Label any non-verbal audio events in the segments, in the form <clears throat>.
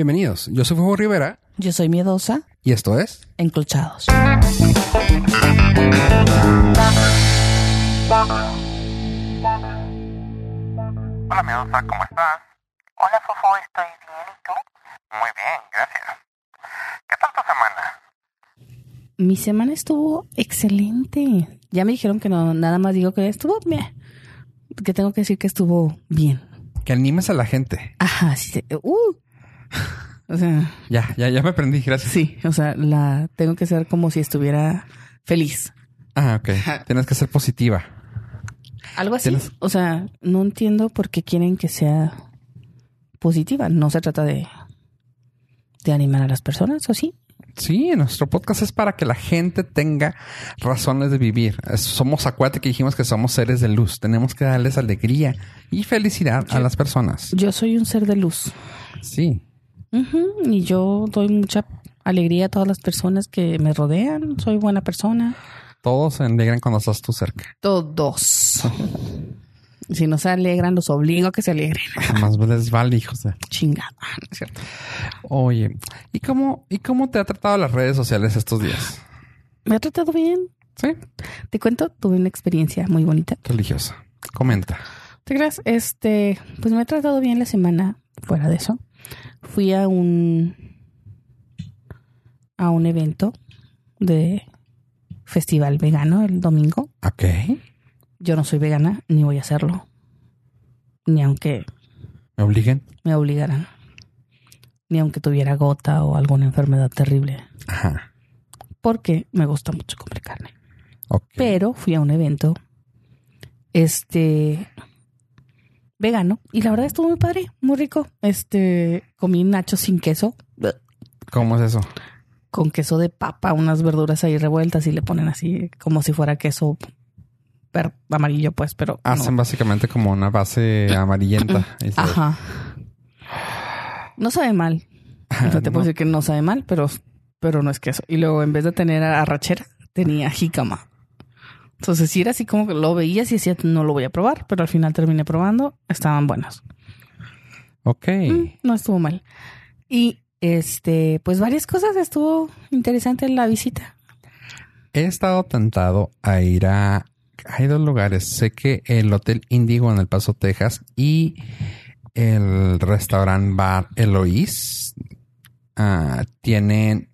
Bienvenidos, yo soy Fuego Rivera Yo soy miedosa, y esto es enclochados. Hola, Medusa, ¿cómo estás? Hola, Fofo, estoy bien, ¿y tú? Muy bien, gracias. ¿Qué tal tu semana? Mi semana estuvo excelente. Ya me dijeron que no, nada más digo que estuvo bien. Que tengo que decir que estuvo bien. que animes a la gente. Ajá, sí. se- Uh. <laughs> O sea, Ya, ya, ya me aprendí, gracias. sí, o sea, la tengo que ser como si estuviera feliz. Ah, ok. Tienes que ser positiva. Algo así. Tienes- O sea, no entiendo por qué quieren que sea positiva. No se trata de, de animar a las personas, ¿o sí? Sí, nuestro podcast es para que la gente tenga razones de vivir. Somos acuate que dijimos que somos seres de luz. Tenemos que darles alegría y felicidad a las personas. Yo soy un ser de luz. Sí. Ujú, Y yo doy mucha alegría a todas las personas que me rodean. Soy buena persona. Todos se alegran cuando estás tú cerca. Todos. si no se alegran, los obligo a que se alegren. Más les vale, hijos de... Chingada. ¿no es cierto? Oye, ¿y cómo, ¿y cómo te ha tratado las redes sociales estos días? Me ha tratado bien. Sí. Te cuento, tuve una experiencia muy bonita. Religiosa. Comenta. ¿Te crees? Este, pues me ha tratado bien la semana. Fuera de eso, fui a un a un evento de festival vegano el domingo. Ok. Yo no soy vegana ni voy a hacerlo, ni aunque ¿Me obliguen? me obligaran, ni aunque tuviera gota o alguna enfermedad terrible, Ajá. porque me gusta mucho comer carne. Ok. Pero fui a un evento, este, vegano, y la verdad estuvo muy padre, muy rico. Este, comí nachos sin queso, ¿Cómo es eso? con queso de papa, unas verduras ahí revueltas y le ponen así como si fuera queso amarillo, pues, pero no. Hacen básicamente como una base <clears throat> amarillenta. Ajá. No sabe mal. O sea, te puedo No. decir que no sabe mal, pero, pero no es queso. Y luego, en vez de tener arrachera, tenía jícama. Entonces, sí era así como que lo veías y decía, no lo voy a probar, pero al final terminé probando. Estaban buenos. Ok. Mm, no estuvo mal. Y este, pues varias cosas. Estuvo interesante la visita. He estado tentado a ir a... Hay dos lugares. Sé que el Hotel Indigo en El Paso, Texas y el restaurant bar Eloís ah, tienen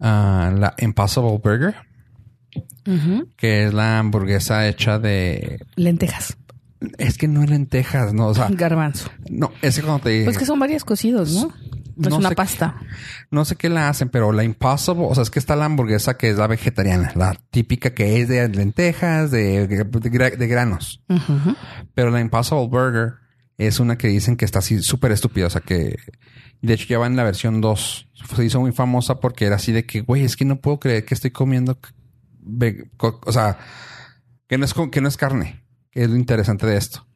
ah, la Impossible Burger, Que es la hamburguesa hecha de... Lentejas, Es que no es lentejas, no, o sea, garbanzo. no, es que cuando te... Pues que son varios cocidos, ¿no? Es No una sé- pasta. No sé qué la hacen, pero la Impossible, o sea, es que está la hamburguesa que es la vegetariana, la típica que es de lentejas, de, de, gra- de granos. Pero la Impossible Burger es una que dicen que está así súper estúpida, o sea que... De hecho, ya va en la versión 2. Se hizo muy famosa porque era así de que, güey, es que no puedo creer que estoy comiendo... O sea, que no es, que no es carne. Que es lo interesante de esto.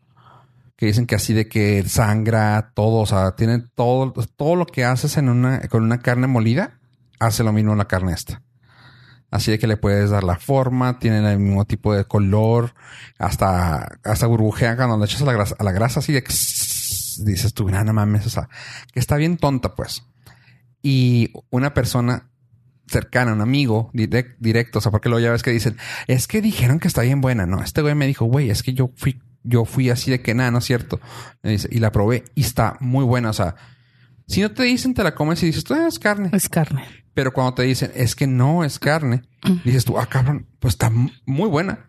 Que dicen que así de que sangra todo, o sea, tiene todo, todo lo que haces en una, con una carne molida, hace lo mismo la carne esta. Así de que le puedes dar la forma, tienen el mismo tipo de color, hasta, hasta burbujea cuando le echas a la grasa, a la grasa así de que dices tú, "No, no mames, o sea, que está bien tonta, pues. Y una persona cercana, un amigo direct- directo, o sea, porque luego ya ves que dicen, es que dijeron que está bien buena. No, este güey me dijo, güey, es que yo fui, yo fui así de que nada, no es cierto. Me dice, y la probé y está muy buena. O sea, si no te dicen, te la comes y dices, tú es carne. Es carne. Pero cuando te dicen, es que no es carne, dices tú, ah, cabrón, pues está muy buena.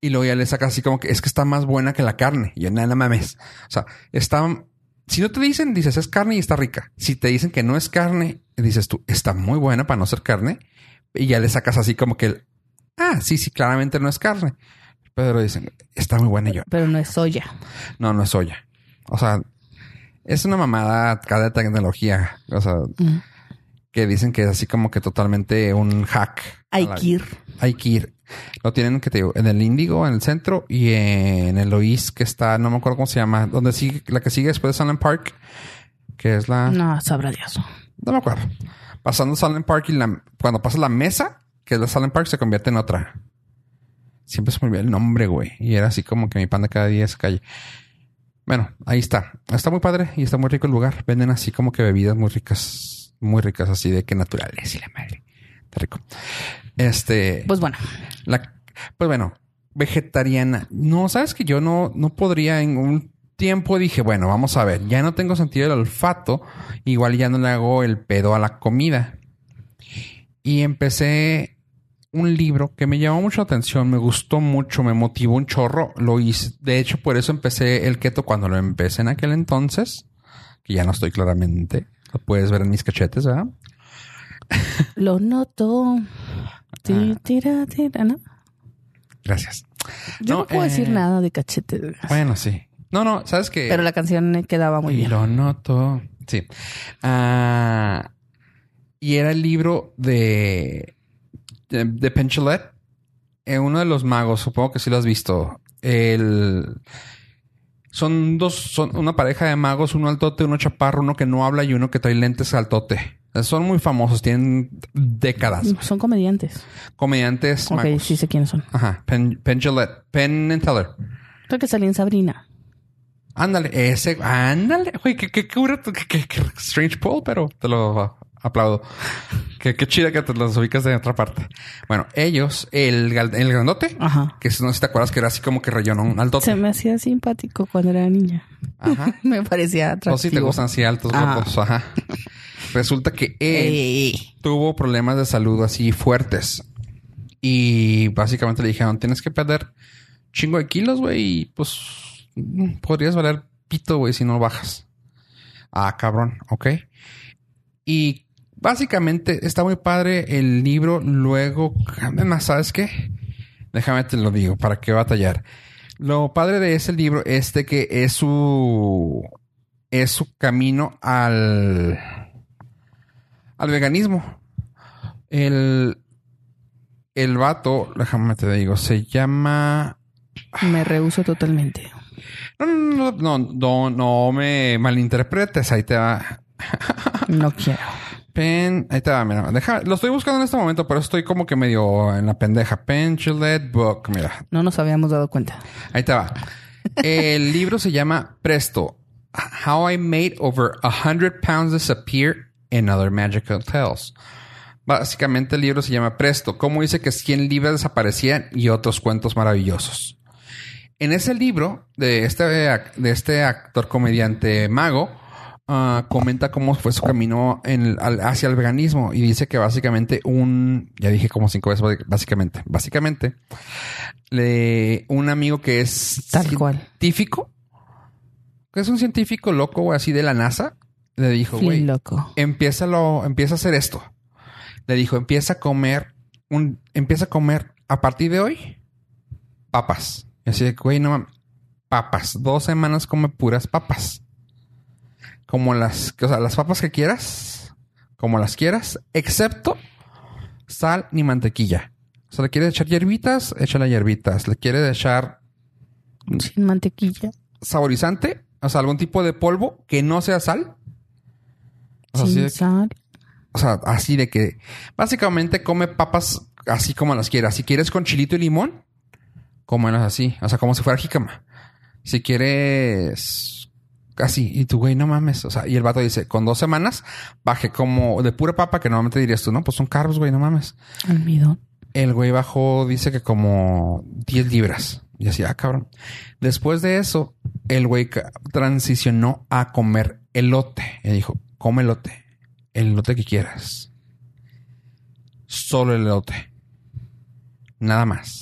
Y luego ya le sacas así como que es que está más buena que la carne. Y yo, nada, no mames. O sea, está. Si no te dicen, dices es carne y está rica. Si te dicen que no es carne, dices tú, está muy buena para no ser carne. Y ya le sacas así como que, el, ah, sí, sí, claramente no es carne. Pero dicen, está muy buena y yo. Pero no es soya. No, no es soya. O sea, es una mamada cada tecnología. O sea, Mm. que dicen que es así como que totalmente un hack. Hay A la- que ir. Hay que ir. Lo tienen que te digo, en el Índigo, en el centro, y en el Oís, que está, no me acuerdo cómo se llama, donde sigue, la que sigue después de Sunland Park, que es la. No, sabrá Dios. Me acuerdo. Pasando Sunland Park y la, cuando pasa la mesa, que es la Sunland Park, se convierte en otra. Siempre se me olvida el nombre, güey. Y era así como que mi pan de cada día esa calle. Bueno, ahí está. Está muy padre y está muy rico el lugar. Venden así como que bebidas muy ricas, muy ricas, así de que naturales y la madre. Está rico. Este, Pues bueno, la, pues bueno, vegetariana. No, sabes que yo no, no podría en un tiempo dije, bueno, vamos a ver, ya no tengo sentido del olfato, igual ya no le hago el pedo a la comida. Y empecé un libro que me llamó mucho la atención, me gustó mucho, me motivó un chorro, lo hice, de hecho por eso empecé el keto cuando lo empecé en aquel entonces, que ya no estoy claramente, lo puedes ver en mis cachetes, ¿verdad? <laughs> lo noto. Ah. tira, tira, ¿no? Gracias. Yo no, No, puedo decir eh, nada de cachete. Bueno, sí. No, no, sabes que... Pero la canción quedaba muy y bien. lo noto. Sí. Ah, y era el libro de, de, de Penchelet. Eh, uno de los magos, supongo que sí lo has visto. El, son dos, son una pareja de magos, uno altote, uno chaparro, uno que no habla y uno que trae lentes altote. Son muy famosos, tienen décadas. Son comediantes. Comediantes Ok, magos. sí sé quiénes son. Ajá. Pen, Penchelet. Penn and Teller. Creo que salí en Sabrina. Ándale, ese, ándale, güey, qué, qué, qué, qué- strange poll, pero te lo aplaudo. Qué, qué chida que te los ubicas de otra parte. Bueno, ellos, el, el grandote, Ajá. que no sé si te acuerdas que era así como que relleno un altote. Se me hacía simpático cuando era niña. Ajá. <laughs> me parecía O atractivo. si te gustan así altos, Ah. guapos, ajá. Resulta que él Ey. tuvo problemas de salud así fuertes. Y básicamente le dijeron, tienes que perder chingo de kilos, güey, y pues podrías valer pito, güey, si no bajas. Ah, cabrón, ok. Y básicamente está muy padre el libro. Luego, además, ¿sabes qué? Déjame te lo digo, para qué batallar. Lo padre de ese libro es de que es su es su camino al al veganismo. El el vato, déjame te digo, se llama Me rehuso totalmente. No, no, no, no, no, no me malinterpretes, ahí te va. No quiero. Pen, ahí te va, mira, deja, lo estoy buscando en este momento, pero estoy como que medio en la pendeja. Pen Gillette Book, mira, No nos habíamos dado cuenta. ahí te va. El <laughs> libro se llama Presto, How I Made Over a Hundred Pounds Disappear in Other Magical Tales. Básicamente el libro se llama Presto, cómo dice que 100 libras desaparecían y otros cuentos maravillosos. En ese libro de este, de este actor comediante mago, ah, comenta cómo fue su camino en- al- hacia el veganismo y dice que básicamente un, ya dije como cinco veces, básicamente, básicamente, le, un amigo que es Tal cual. científico, que es un científico loco güey, así de la NASA, le dijo, güey, empieza a hacer esto. Le dijo, empieza a comer un, empieza a comer a partir de hoy papas. Y así de, güey, no mames, papas. Dos semanas come puras papas. Como las, o sea, las papas que quieras, como las quieras, excepto sal ni mantequilla. O sea, le quieres echar hierbitas, échale hierbitas. Le quieres echar Sin mantequilla. saborizante, o sea, algún tipo de polvo que no sea sal. O sea, así sin de- sal. o sea, así de que básicamente come papas así como las quieras. Si quieres con chilito y limón, cómelas así. O sea, como si fuera jícama. Si quieres así, y tú, güey, no mames. O sea, y el vato dice, con dos semanas bajé como de pura papa, que normalmente dirías tú, no, pues son carbos, güey, no mames. Almidón. El güey bajó, dice que como 10 libras. Y así, ah, cabrón. Después de eso, el güey transicionó a comer elote. Y dijo, come elote. El elote que quieras. Solo el elote. Nada más.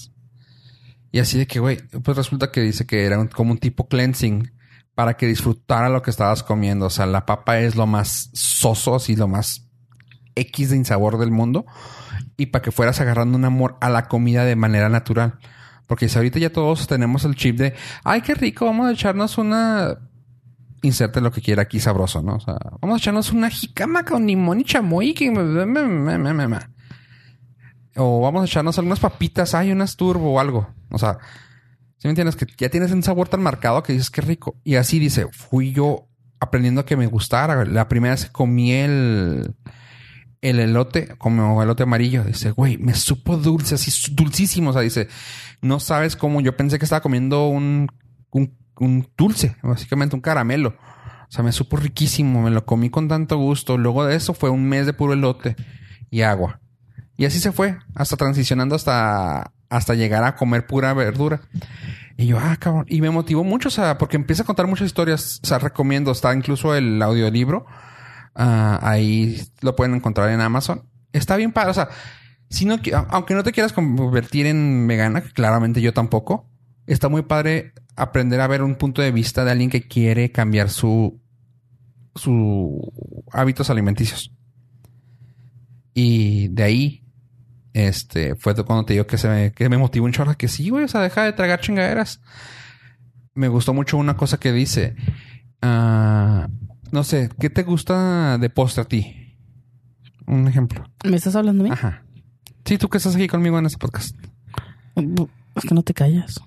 Y así de que, güey, pues resulta que dice que era un- como un tipo cleansing para que disfrutara lo que estabas comiendo. O sea, la papa es lo más soso, así lo más X de insabor del mundo y para que fueras agarrando un amor a la comida de manera natural. Porque si ahorita ya todos tenemos el chip de, ay, qué rico, vamos a echarnos una... Inserte lo que quiera aquí sabroso, ¿no? O sea, vamos a echarnos una jicama con limón y chamoy. Que... O vamos a echarnos algunas papitas, ay, unas turbo o algo. O sea, si me entiendes? Que ya tienes un sabor tan marcado que dices, qué rico. Y así dice, fui yo aprendiendo a que me gustara. La primera vez que comí el el elote, como elote amarillo, dice, güey, me supo dulce, así dulcísimo. O sea, dice, no sabes cómo. Yo pensé que estaba comiendo un, un, un dulce, básicamente un caramelo. O sea, me supo riquísimo, me lo comí con tanto gusto. Luego de eso fue un mes de puro elote y agua. Y así se fue, hasta transicionando hasta, hasta llegar a comer pura verdura. Y yo, ah, cabrón. Y me motivó mucho, o sea, porque empieza a contar muchas historias. O sea, recomiendo, está incluso el audiolibro. Ah, ahí lo pueden encontrar en Amazon. Está bien padre, o sea, si aunque no te quieras convertir en vegana, que claramente yo tampoco, está muy padre aprender a ver un punto de vista de alguien que quiere cambiar su, su hábitos alimenticios. Y de ahí, este, fue cuando te digo que se me, que me motivó un chorro que sí, güey, o sea, deja de tragar chingaderas. Me gustó mucho una cosa que dice, ah, no sé, ¿qué te gusta de postre a ti? Un ejemplo. ¿Me estás hablando a mí? Ajá. Sí, tú que estás aquí conmigo en este podcast. Es que no te callas.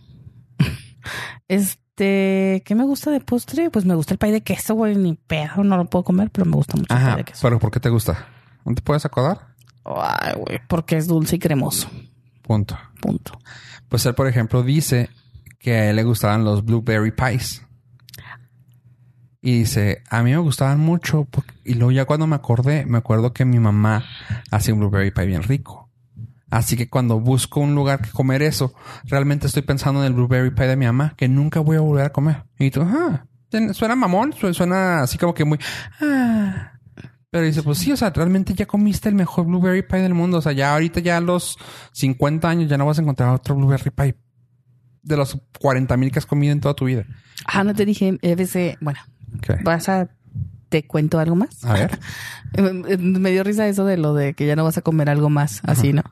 Este, ¿qué me gusta de postre? Pues me gusta el pay de queso, güey. Ni pedo, no lo puedo comer, pero me gusta mucho el pay de queso. Pero ¿por qué te gusta? ¿No te puedes acordar? Ay, güey, porque es dulce y cremoso. Punto. Punto. Pues él, por ejemplo, dice que a él le gustaban los blueberry pies. Y dice, a mí me gustaban mucho. porque- Y luego ya cuando me acordé, me acuerdo que mi mamá hace un blueberry pie bien rico. Así que cuando busco un lugar que comer eso, realmente estoy pensando en el blueberry pie de mi mamá, que nunca voy a volver a comer. Y tú, ah, suena mamón, su- suena así como que muy, ah. Pero dice, pues sí, o sea, realmente ya comiste el mejor blueberry pie del mundo. O sea, ya ahorita ya a los 50 años ya no vas a encontrar otro blueberry pie de los 40 mil que has comido en toda tu vida. Ah, no te dije, a veces, bueno, Ok. vas a, te cuento algo más. A ver. <laughs> Me- dio risa eso de lo de que ya no vas a comer algo más, así, ¿no?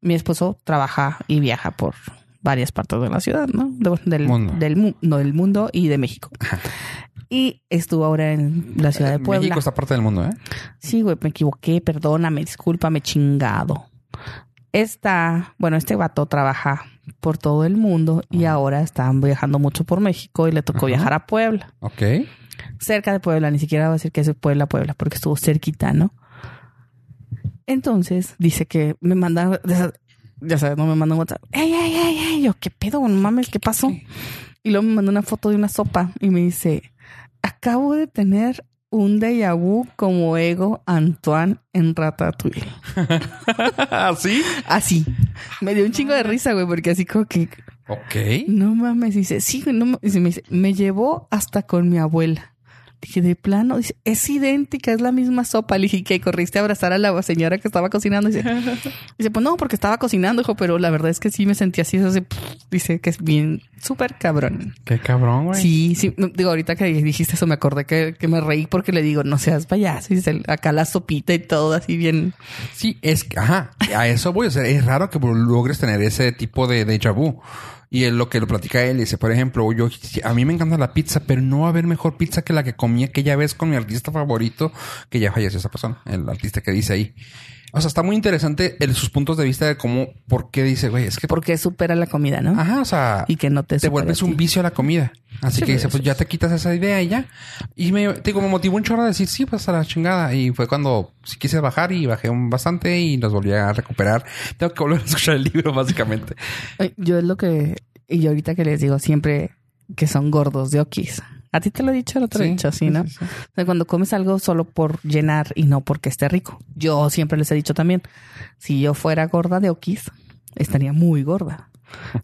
Mi esposo trabaja y viaja por varias partes de la ciudad, ¿no? De- del, Mundo. del, no, del mundo y de México. Y estuvo ahora en la ciudad de Puebla. México está parte del mundo, ¿eh? Sí, güey, me equivoqué, perdóname, discúlpame, chingado. Esta, bueno, este vato trabaja por todo el mundo y ahora están viajando mucho por México y le tocó viajar a Puebla, Ok. cerca de Puebla, ni siquiera voy a decir que es Puebla, Puebla, porque estuvo cerquita, ¿no? Entonces dice que me manda, ya sabes, no me manda un WhatsApp. ¡Ey, ey, ey, ey! Yo, ¿qué pedo? No mames, ¿qué pasó? Y luego me manda una foto de una sopa y me dice, acabo de tener un déjà vu como ego Antoine en Ratatouille. <laughs> ¿Sí? Así. Me dio un chingo de risa, güey, porque así como que, Ok. no mames, dice, sí, no mames. Me dice, me llevó hasta con mi abuela. Dije, de plano, dice, es idéntica, es la misma sopa. Le dije, que corriste a abrazar a la señora que estaba cocinando. Dice, <laughs> dice, pues no, porque estaba cocinando, hijo, pero la verdad es que sí me sentí así. Eso se- dice que es bien, súper cabrón. Qué cabrón, güey. Sí, sí. no, Digo, ahorita que dijiste eso me acordé que, que me reí porque le digo, no seas payaso. Dice, acá la sopita y todo así bien. Sí, es que, ajá, a eso voy. O sea, es raro que logres tener ese tipo de déjà vu. Y es lo que lo platica él. Dice, por ejemplo, yo, a mí me encanta la pizza, pero no va a haber mejor pizza que la que comí aquella vez con mi artista favorito, que ya falleció esa persona, el artista que dice ahí. O sea, está muy interesante el, sus puntos de vista de cómo, por qué dice, güey, es que, Porque supera la comida, ¿no? ajá, o sea, Y que no te te vuelves un vicio a la comida. Así Sí, que dice, pues ya te quitas esa idea y ya. Y me, te digo, me motivó un chorro a decir, sí, pues a la chingada. Y fue cuando sí quise bajar y bajé un bastante y los volví a recuperar. Tengo que volver a escuchar el libro, básicamente. Yo es lo que, y yo ahorita que les digo siempre que son gordos de okis. A ti te lo he dicho, lo te lo he dicho, sí, ¿no? O sea, cuando comes algo solo por llenar y no porque esté rico. Yo siempre les he dicho también, si yo fuera gorda de okis, estaría muy gorda.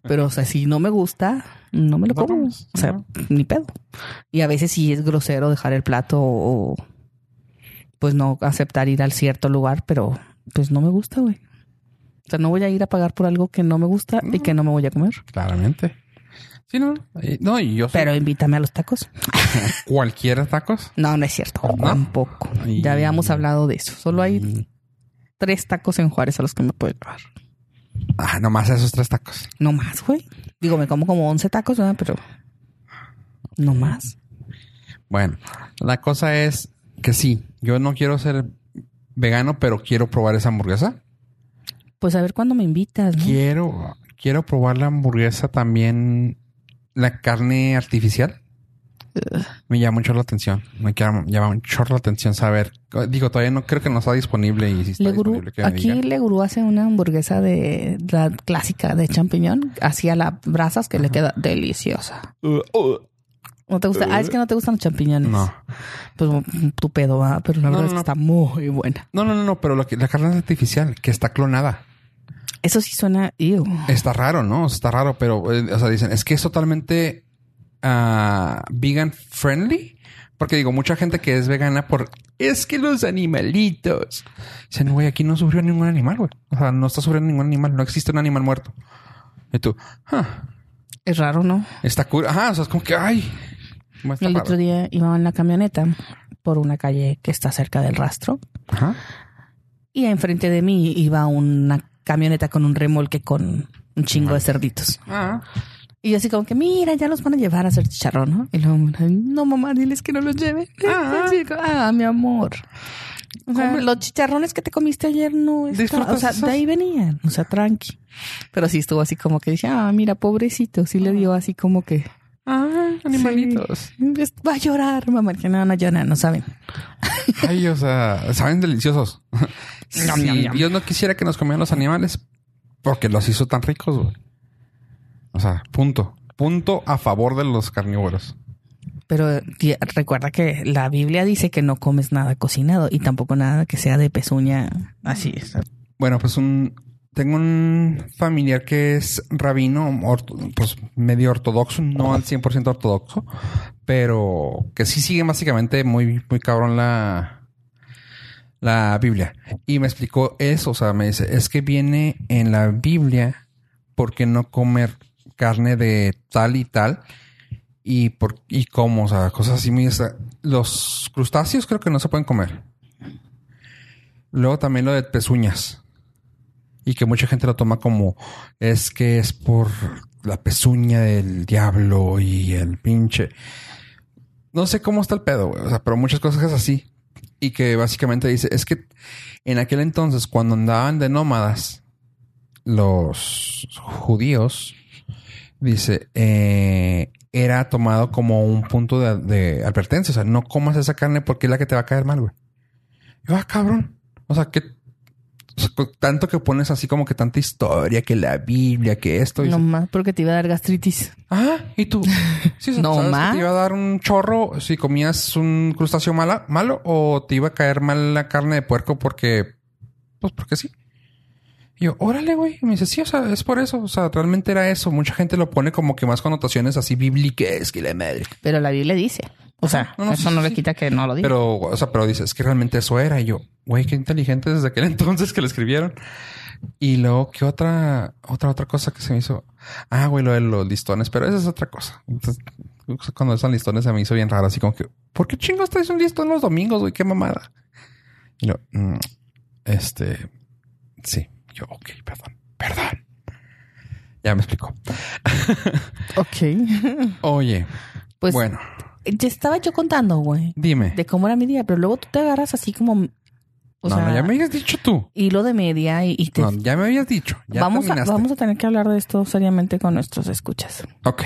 Pero, o sea, si no me gusta, no me lo No como. O sea, no. ni pedo. Y a veces sí es grosero dejar el plato o, pues no aceptar ir al cierto lugar, pero pues no me gusta, güey. O sea, no voy a ir a pagar por algo que no me gusta y que no me voy a comer. Claramente. Sí, no. Y- No, y yo soy Pero invítame a los tacos. <laughs> cualquier tacos. No, no es cierto. ¿No? Tampoco. Ya habíamos hablado de eso. Solo hay Y- tres tacos en Juárez a los que me puedo llevar. Ah, nomás esos tres tacos. No más, güey. Digo, me como como 11 tacos, ¿verdad? Pero no más. Bueno, la cosa es que sí, yo no quiero ser vegano, pero quiero probar esa hamburguesa. Pues a ver cuándo me invitas, ¿no? Quiero, quiero probar la hamburguesa también, la carne artificial. Me llama mucho la atención. Me llama, llama mucho la atención saber. Digo, todavía no creo que no está disponible y si está Leguru, disponible que aquí digan. Leguru hace una hamburguesa de la clásica de champiñón hacia las brasas que le queda deliciosa. Uh, uh. ¿No te gusta? Ah, es que no te gustan los champiñones. No. Pues tu pedo va, pero la No, verdad no, es que no. está muy buena. No, no, no, no, pero lo que, la carne es artificial, que está clonada. Eso sí suena... ew. Está raro, ¿no? Está raro, pero, eh, o sea, dicen, es que es totalmente ah, vegan friendly. Porque digo, mucha gente que es vegana por... Es que los animalitos. Dicen, güey, aquí no sufrió ningún animal, güey. O sea, no está sufriendo ningún animal. No existe un animal muerto. Y tú, ah, Es raro, ¿no? está cool. Ajá, o sea, es como que, ay. ¿cómo está El raro? otro día iba en la camioneta por una calle que está cerca del rastro Ajá. y enfrente de mí iba una camioneta con un remolque con un chingo de cerditos. Ah. Y yo así como que, mira, ya los van a llevar a hacer chicharrón, ¿no? Y luego, no, mamá, diles que no los lleven. Ah. <laughs> Como, ah, mi amor. O sea, Come- los chicharrones que te comiste ayer no ¿Disfrutas O sea, esos? de ahí venían. O sea, tranqui. Pero sí estuvo así como que dice, ah, mira, pobrecito. Sí le dio así como que... Ah, animalitos. sí, va a llorar, mamá. Que no, no llora, no saben. Ay, o sea, saben deliciosos. Dios no quisiera que nos comieran los animales porque los hizo tan ricos, güey. O sea, punto. Punto a favor de los carnívoros. Pero recuerda que la Biblia dice que no comes nada cocinado y tampoco nada que sea de pezuña así. sea, Bueno, pues un tengo un familiar que es rabino, pues medio ortodoxo, no al 100% ortodoxo, pero que sí sigue básicamente muy, muy cabrón la, la Biblia. Y me explicó eso, o sea, me dice, es que viene en la Biblia porque no comer carne de tal y tal y por y cómo, o sea, cosas así muy los crustáceos creo que no se pueden comer. Luego también lo de pezuñas. Y que mucha gente lo toma como es que es por la pezuña del diablo y el pinche. No sé cómo está el pedo, güey. O sea, pero muchas cosas es así. Y que básicamente dice, es que en aquel entonces, cuando andaban de nómadas, los judíos, dice, eh, era tomado como un punto de, advertencia. O sea, no comas esa carne porque es la que te va a caer mal, güey. Yo, ah, cabrón. O sea, con tanto que pones así como que tanta historia, que la Biblia, que esto. y no más porque te iba a dar gastritis. Ah, y tú. <laughs> Sí, No ¿sabes que más. te iba a dar un chorro si comías un crustáceo mala, malo o te iba a caer mal la carne de puerco porque, pues porque sí. Y yo, órale, güey. Y me dice, sí, o sea, es por eso. O sea, realmente era eso. Mucha gente lo pone como que más connotaciones así bíblicas que la madre. Pero la Biblia dice. O sea, No, no, eso sí, no le sí. quita que no lo diga. Pero, o sea, pero dices, es que realmente eso era. Y yo, güey, qué inteligente desde aquel <laughs> entonces que lo escribieron. Y luego, ¿qué otra, otra, otra cosa que se me hizo? Ah, güey, lo de los listones, pero esa es otra cosa. Entonces, cuando esos listones se me hizo bien raro, así como que, ¿por qué chingos traes un listón los domingos, güey? Qué mamada. Y lo, mm, este, sí, yo, ok, perdón, perdón. Ya me explicó. <laughs> ok. <laughs> Oye, Pues bueno, ya estaba yo contando, güey, dime. de cómo era mi día, pero luego tú te agarras así como. O no, sea, no, ya me habías dicho tú. hilo de media y, y te. No, ya me habías dicho. Ya vamos, a, vamos a tener que hablar de esto seriamente con nuestros escuchas. Ok.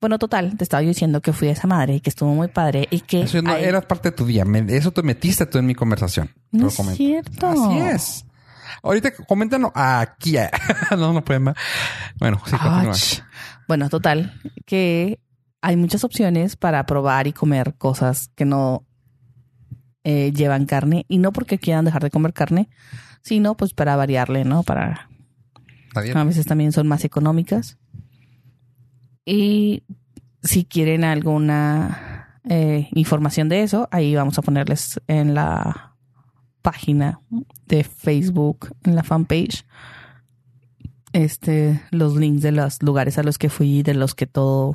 Bueno, total, te estaba yo diciendo que fui a esa madre y que estuvo muy padre y que. Eso no ahí- era parte de tu día. Me- eso te metiste tú en mi conversación. No es comento. cierto. Así es. Ahorita coméntanos aquí. <laughs> no, no pueden más. Bueno, sí. Bueno, total, que hay muchas opciones para probar y comer cosas que no eh, llevan carne y no porque quieran dejar de comer carne, sino pues para variarle, ¿no? Para a veces también son más económicas. Y si quieren alguna eh, información de eso, ahí vamos a ponerles en la página de Facebook, en la fanpage, este, los links de los lugares a los que fui, de los que todo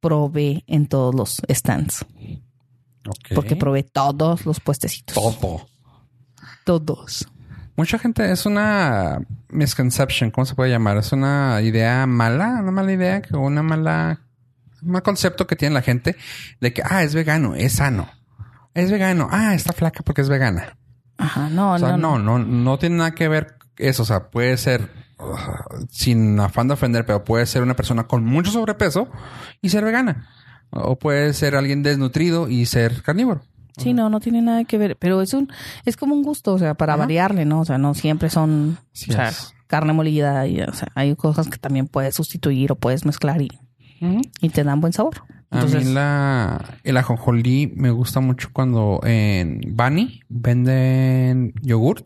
probé en todos los stands. Porque probé todos los puestecitos. todo. Todos. Mucha gente es una misconception, ¿cómo se puede llamar? Es una idea mala, una mala idea, una mala, un mal concepto que tiene la gente de que, ah, es vegano, es sano. Es vegano, ah, está flaca porque es vegana. Ajá, no, O sea, no, no, no, no tiene nada que ver eso. O sea, puede ser uh, sin afán de ofender, pero puede ser una persona con mucho sobrepeso y ser vegana. O puede ser alguien desnutrido y ser carnívoro. Sí, no, no tiene nada que ver, pero es un, es como un gusto, o sea, para Ajá. variarle, ¿no? O sea, no siempre son, Sí o sea, es. carne molida y, o sea, hay cosas que también puedes sustituir o puedes mezclar y, y te dan buen sabor. A Entonces- mí la, el ajonjolí me gusta mucho cuando en Bani venden yogurt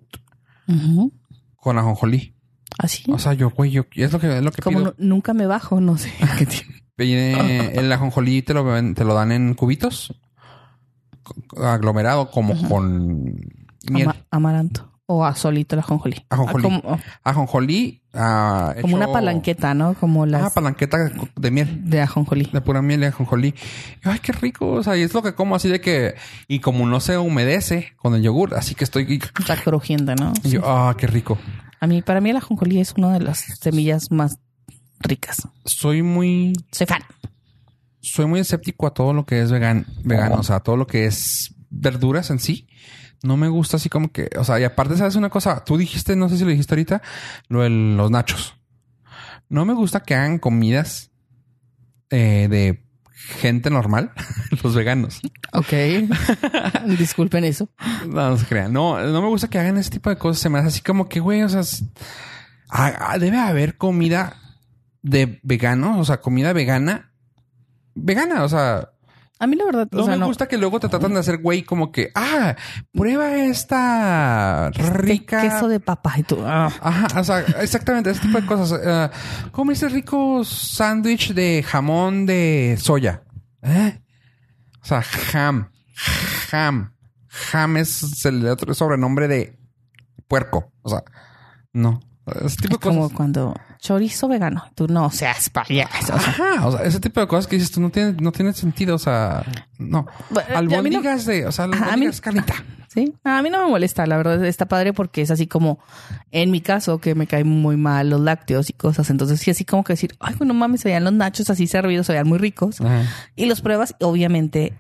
con ajonjolí. Así. O sea, yo, güey, yo, es lo que, es lo que Como pido. nu- nunca me bajo, no sé. <laughs> qué tiene. <laughs> El ajonjolí te lo, te lo dan en cubitos aglomerado como con miel. Ama- amaranto. O a solito el ajonjolí. Ajonjolí. Ah, Como, Ajonjolí ah, como una palanqueta, ¿no? Como las Ah, palanqueta de miel. de ajonjolí. De pura miel y ajonjolí. Ay, qué rico. O sea, y es lo que como así de que... Y como no se humedece con el yogur, así que estoy... Está crujiente, ¿no? Y yo, ah, qué rico. A mí, para mí el ajonjolí es una de las semillas más ricas. Soy muy... Soy fan. Soy muy escéptico a todo lo que es vegan, vegano. O sea, todo lo que es verduras en sí. No me gusta así como que... O sea, y aparte, ¿sabes una cosa? Tú dijiste, no sé si lo dijiste ahorita, lo de los nachos. No me gusta que hagan comidas eh, de gente normal, <laughs> los veganos. Ok. <laughs> Disculpen eso. No, no se crean. No, no me gusta que hagan ese tipo de cosas. Se me hace así como que, güey, o sea, ah, ah, debe haber comida de veganos, o sea, comida vegana. Vegana, o sea, A mí la verdad, no o sea, me no. gusta que luego te tratan de hacer, güey, como que, ah, prueba esta Este rica. queso de papa y tú. ah. Ajá, o sea, exactamente, ese tipo de cosas. Eh, come ese rico sándwich de jamón de soya. ¿Eh? O sea, ham. Ham. Ham es el otro sobrenombre de puerco. O sea, no. Ese tipo Es de cosas. como cuando chorizo vegano. Tú no seas payaso. O sea, Ajá, o sea, ese tipo de cosas que dices tú no tiene, no tiene sentido. O sea, no. Bueno, a mí no- Albóndigas de, o sea, Ajá, a mí- albóndigas carnita. <laughs> Sí, a mí no me molesta, la verdad está padre porque es así como en mi caso que me caen muy mal los lácteos y cosas, entonces sí así como que decir, ay, no mames, se veían los nachos así servidos, se veían muy ricos Ajá. y los pruebas, obviamente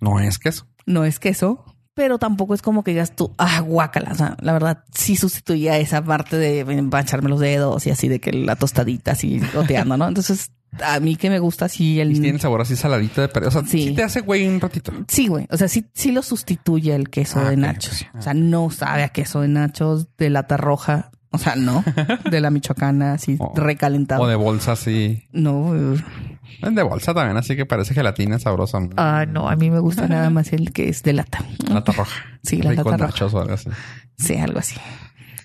No es queso. no es queso, pero tampoco es como que digas tú, ah, guácala, o sea, la verdad sí sustituía esa parte de empancharme los dedos y así de que la tostadita así goteando, ¿no? Entonces a mí que me gusta así el... Y tiene el sabor así saladito de perro. O sea, Sí. sí te hace güey un ratito. Sí, güey. O sea, sí, sí lo sustituye el queso Ah, de nachos. O sea, no sabe a queso de nachos de lata roja. O sea, no. De la michoacana, así <laughs> recalentado. O de bolsa así. No. De bolsa también, así que parece gelatina sabrosa. Ah, no. A mí me gusta nada más el que es de lata. Lata roja. <laughs> Sí, la Ricos lata roja. nachos o algo así. Sí, algo así.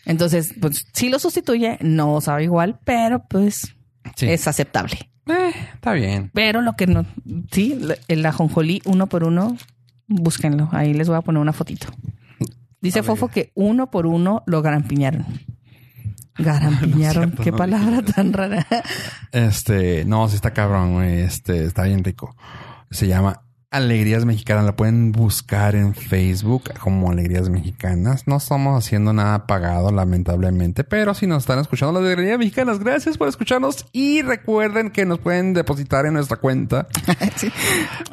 Entonces, pues sí lo sustituye. No sabe igual, pero pues Sí. es aceptable. Eh, está bien. Pero lo que no... Sí, el ajonjolí uno por uno, búsquenlo. Ahí les voy a poner una fotito. Dice. Fofo que uno por uno lo garampiñaron. Garampiñaron. <laughs> Qué no palabra tan rara. Este, no, sí está cabrón, güey. Este, está bien rico. Se llama Alegrías Mexicanas. La pueden buscar en Facebook como Alegrías Mexicanas. No estamos haciendo nada pagado, lamentablemente. Pero si nos están escuchando las Alegrías Mexicanas, gracias por escucharnos. Y recuerden que nos pueden depositar en nuestra cuenta. <laughs> Sí.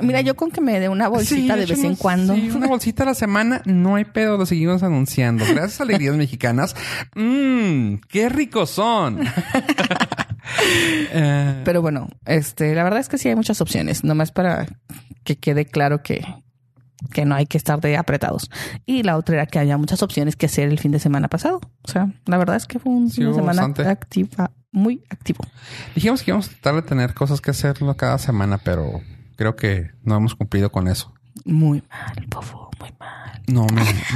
Mira, yo con que me dé una bolsita Sí, de vez en cuando. sí, una bolsita a la semana, no hay pedo, lo seguimos anunciando. Gracias Alegrías Mexicanas. Mmm, qué ricos son. <laughs> <laughs> Eh, Pero bueno, este, la verdad es que sí hay muchas opciones, nomás para que quede claro que, que no hay que estar de apretados. Y la otra era que haya muchas opciones que hacer el fin de semana pasado. O sea, la verdad es que fue un Sí, fin de semana bastante. activa, muy activo. dijimos que íbamos a tratar de tener cosas que hacerlo cada semana, pero creo que no hemos cumplido con eso. Muy mal, Pofo, muy mal. No,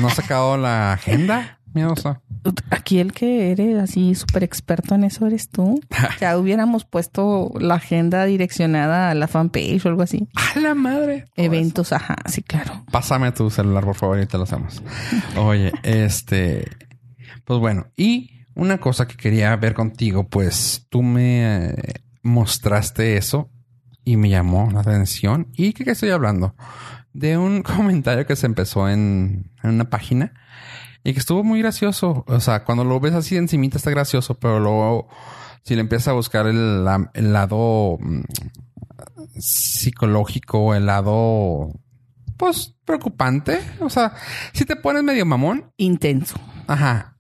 no ha sacado la agenda. <laughs> Miedosa. Aquí el que eres así súper experto en eso eres tú. <laughs> Ya hubiéramos puesto la agenda direccionada a la fanpage o algo así. ¡A la madre! Eventos, ajá, sí, claro. Pásame tu celular, por favor, y te lo hacemos. <laughs> Oye, este. Pues bueno, y una cosa que quería ver contigo, pues tú me eh, mostraste eso y me llamó la atención. ¿Y qué, qué estoy hablando? De un <laughs> comentario que se empezó en, en una página y que estuvo muy gracioso. O sea, cuando lo ves así de encimita está gracioso, pero luego si le empiezas a buscar el, la- el lado mm, psicológico, el lado pues preocupante. O sea, si te pones medio mamón, Intenso. ajá,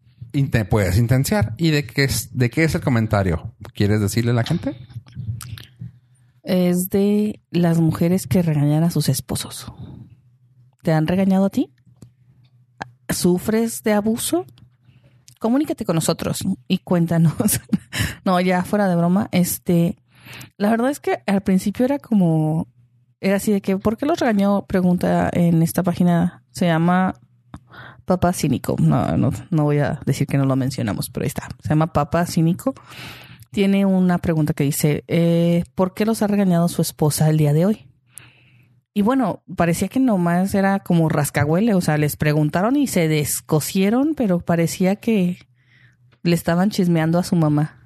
te puedes intenciar. ¿Y de qué es, de qué es el comentario? ¿Quieres decirle a la gente? Es de las mujeres que regañan a sus esposos. ¿Te han regañado a ti? ¿Sufres de abuso? Comunícate con nosotros y cuéntanos. <laughs> no, ya fuera de broma, este, la verdad es que al principio era como Era así de que, ¿por qué los regañó? Pregunta en esta página. Se llama Papa Cínico. No, no, no voy a decir que no lo mencionamos, pero ahí está. Se llama Papa Cínico. Tiene una pregunta que dice, eh, ¿por qué los ha regañado su esposa el día de hoy? Y bueno, parecía que nomás era como rascahuele, o sea, les preguntaron y se descosieron, pero parecía que le estaban chismeando a su mamá.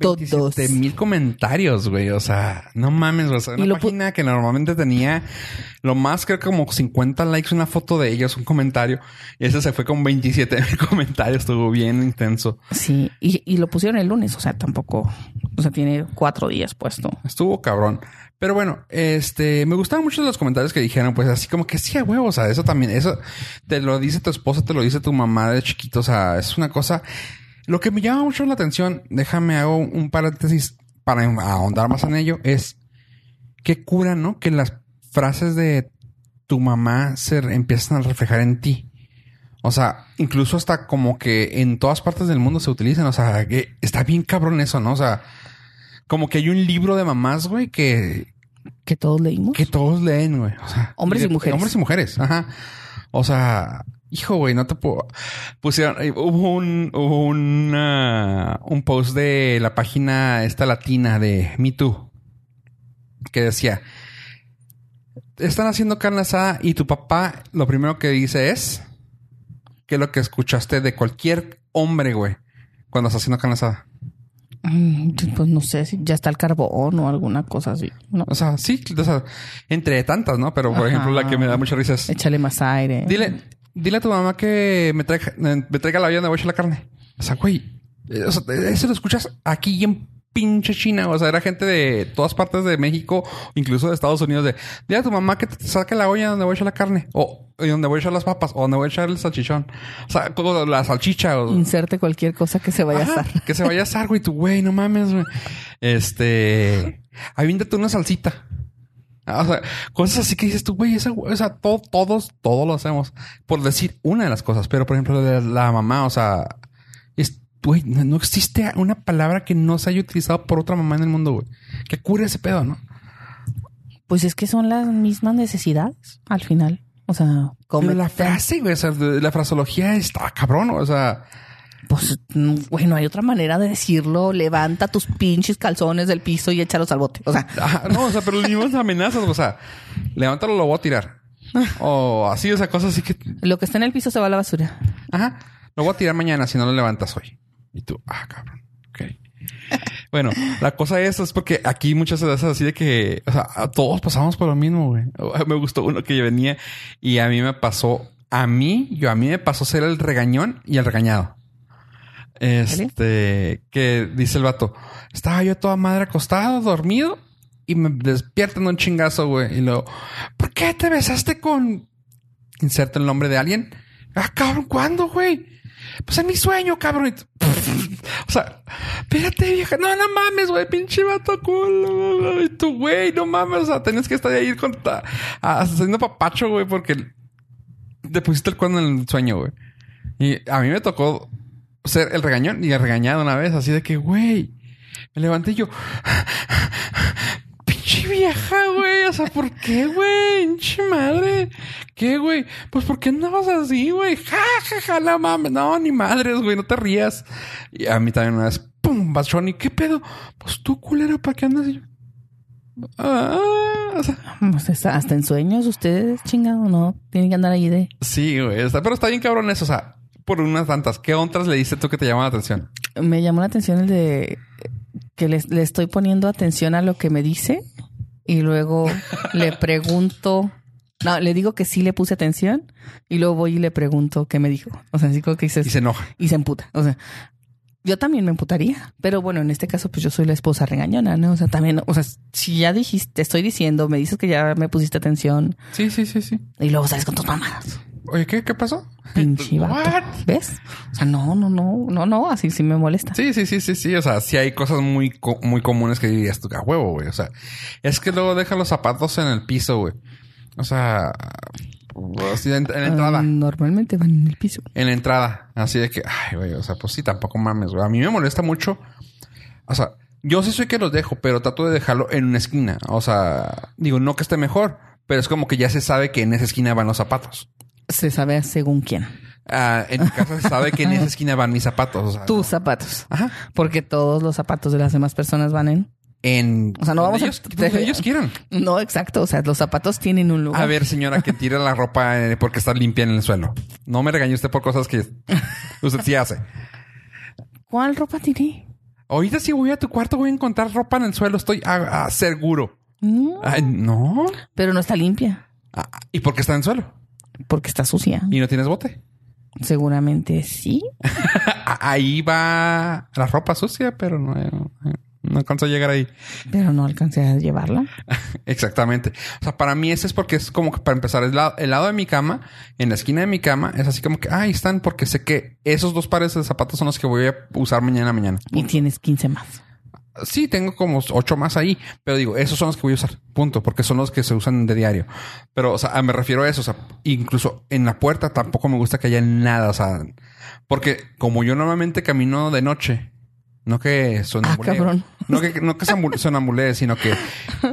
Todos. De mil comentarios, güey. O sea, no mames, güey. O sea, Y una página que normalmente tenía lo más, creo que como 50 likes, una foto de ellos, un comentario. Y ese se fue con 27 mil <laughs> comentarios. Estuvo bien intenso. Sí, y, y lo pusieron el lunes, o sea, tampoco, o sea, tiene cuatro días puesto. Estuvo cabrón. Pero bueno, este, me gustaron mucho los comentarios que dijeron, pues así como que sí, a huevo, o sea, eso también, eso te lo dice tu esposa, te lo dice tu mamá de chiquito, o sea, es una cosa. Lo que me llama mucho la atención, déjame hago un paréntesis para ahondar más en ello, es qué cura, ¿no? Que las frases de tu mamá se empiezan a reflejar en ti. O sea, incluso hasta como que en todas partes del mundo se utilizan. O sea, que está bien cabrón eso, ¿no? O sea, como que hay un libro de mamás, güey, que, Que todos leímos. que todos leen, güey. O sea, Hombres y mujeres. Hombres y mujeres, ajá. O sea, hijo, güey, no te puedo. Pusieron, eh, hubo un, hubo una- un post de la página esta latina de Me Too que decía: Están haciendo carne asada y tu papá lo primero que dice es que es lo que escuchaste de cualquier hombre, güey, cuando está haciendo carne asada. Mm, Pues no sé si ya está el carbón o alguna cosa así. No. O sea, sí, o sea, entre tantas, ¿no? Pero por Ajá. ejemplo, la que me da mucha risa es. Échale más aire. Dile, dile a tu mamá que me traiga, me traiga la olla donde voy a echar la carne. O sea, güey. eh, O sea, eso lo escuchas aquí en pinche China. O sea, era gente de todas partes de México, incluso de Estados Unidos, de dile a tu mamá que te saque la olla donde voy a echar la carne. O donde voy a echar las papas. O donde voy a echar el salchichón. O sea, como la salchicha. O, Inserte cualquier cosa que se vaya a asar. Que se vaya a asar, güey. Tu güey, no mames, güey. Este. Aviéntate una salsita. Ah, O sea, cosas así que dices tú, güey, esa, o sea, todo- todos, todos lo hacemos. Por decir una de las cosas. Pero, por ejemplo, de la mamá, o sea, es, güey, no, no existe una palabra que no se haya utilizado por otra mamá en el mundo, güey. Que cure ese pedo, ¿no? Pues es que son las mismas necesidades al final. O sea, Pero come la frase, güey, o sea, la fraseología está cabrón, o sea, Pues, mm, bueno, hay otra manera de decirlo. Levanta tus pinches calzones del piso y échalos al bote. O sea, Ajá, no, o sea, pero más amenazas, o sea, levántalo, lo voy a tirar. O así, o sea, cosas así que, lo que está en el piso se va a la basura. ajá, lo voy a tirar mañana si no lo levantas hoy. Y tú, ah, cabrón, ok. Bueno, la cosa es, es porque aquí muchas veces así de que, o sea, todos pasamos por lo mismo, güey. <laughs> Me gustó uno que venía y a mí me pasó, a mí, yo a mí me pasó ser el regañón y el regañado. Este, que dice el vato, estaba yo toda madre acostado, dormido, y me despiertan un chingazo, güey. Y luego, ¿por qué te besaste con... Inserta el nombre de alguien. Ah, cabrón, ¿cuándo, güey? Pues en mi sueño, cabrón. <laughs> O sea, espérate, vieja. No, no mames, güey. Pinche vato culo. Y tú, güey, no mames. O sea, tenías que estar ahí con ta- haciendo papacho, güey, porque te pusiste el cuerno en el sueño, güey. Y a mí me tocó ser el regañón y el regañado una vez, así de que, güey, me levanté y yo, pinche vieja, güey, o sea, ¿por qué, güey? Pinche madre, ¿qué, güey? Pues, ¿por qué andabas así, güey? Ja, ja, ja, no mames, no, ni madres, güey, no te rías. Y a mí también una vez, pum, bachón, ¿y qué pedo? Pues tú, culero, ¿para qué andas? Y yo, ah, o sea, Pues hasta en sueños ustedes, chingado, no. Tienen que andar ahí de... sí, güey, está, pero está bien cabrón eso, o sea, por unas tantas, ¿qué otras le diste tú que te llaman la atención? Me llamó la atención el de que le, le estoy poniendo atención a lo que me dice y luego le <laughs> pregunto... No, le digo que sí le puse atención y luego voy y le pregunto qué me dijo. O sea, así como que dices... Y se enoja. y se emputa. O sea, yo también me emputaría. Pero bueno, en este caso, pues yo soy la esposa regañona, ¿no? O sea, también, o sea, si ya dijiste, te estoy diciendo, me dices que ya me pusiste atención Sí, sí, sí, sí. y luego sales con tus mamadas. Oye, ¿qué, qué pasó? Pinche vato. ¿Ves? O sea, no, no, no, no, no, así sí me molesta. Sí, sí, sí, sí, sí. O sea, sí hay cosas muy, co- muy comunes que dirías tú, a huevo, güey. O sea, es que luego deja los zapatos en el piso, güey. O sea, así en, en la entrada. Ah, normalmente van en el piso. En la entrada. Así de que, ay, güey, o sea, pues sí, tampoco mames, güey. A mí me molesta mucho. O sea, Yo sí soy que los dejo, pero trato de dejarlo en una esquina. O sea, digo, no que esté mejor, pero es como que ya se sabe que en esa esquina van los zapatos. Se sabe según quién. Ah, en mi casa se sabe que en esa esquina van mis zapatos. O sea, Tus zapatos. Ajá. Porque todos los zapatos de las demás personas van en. En. O sea, no vamos a- ellos, donde ellos quieran. No, exacto. O sea, los zapatos tienen un lugar. A ver, señora, que tire la ropa eh, porque está limpia en el suelo. No me regañe usted por cosas que <laughs> usted sí hace. ¿Cuál ropa tiré? Ahorita si voy a tu cuarto voy a encontrar ropa en el suelo. Estoy ah, seguro. No, Ay, no. pero no está limpia Ah, ¿Y por qué está en el suelo? Porque está sucia. ¿Y no tienes bote? Seguramente sí. Ah, <laughs> Ahí va la ropa sucia, pero no, no alcanzo a llegar ahí. Pero no alcancé a llevarla. <laughs> Exactamente. O sea, para mí ese es porque es como que para empezar, el lado, el lado de mi cama, en la esquina de mi cama, es así como que, ah, ahí están, porque sé que esos dos pares de zapatos son los que voy a usar mañana mañana. Y tienes 15 más. Sí, tengo como ocho más ahí, pero digo, esos son los que voy a usar, punto, porque son los que se usan de diario. Pero, o sea, me refiero a eso, o sea, incluso en la puerta tampoco me gusta que haya nada, o sea, porque como yo normalmente camino de noche, no que sonambulee, Ah, cabrón. no que, no que sonambu- sonambulee, sino que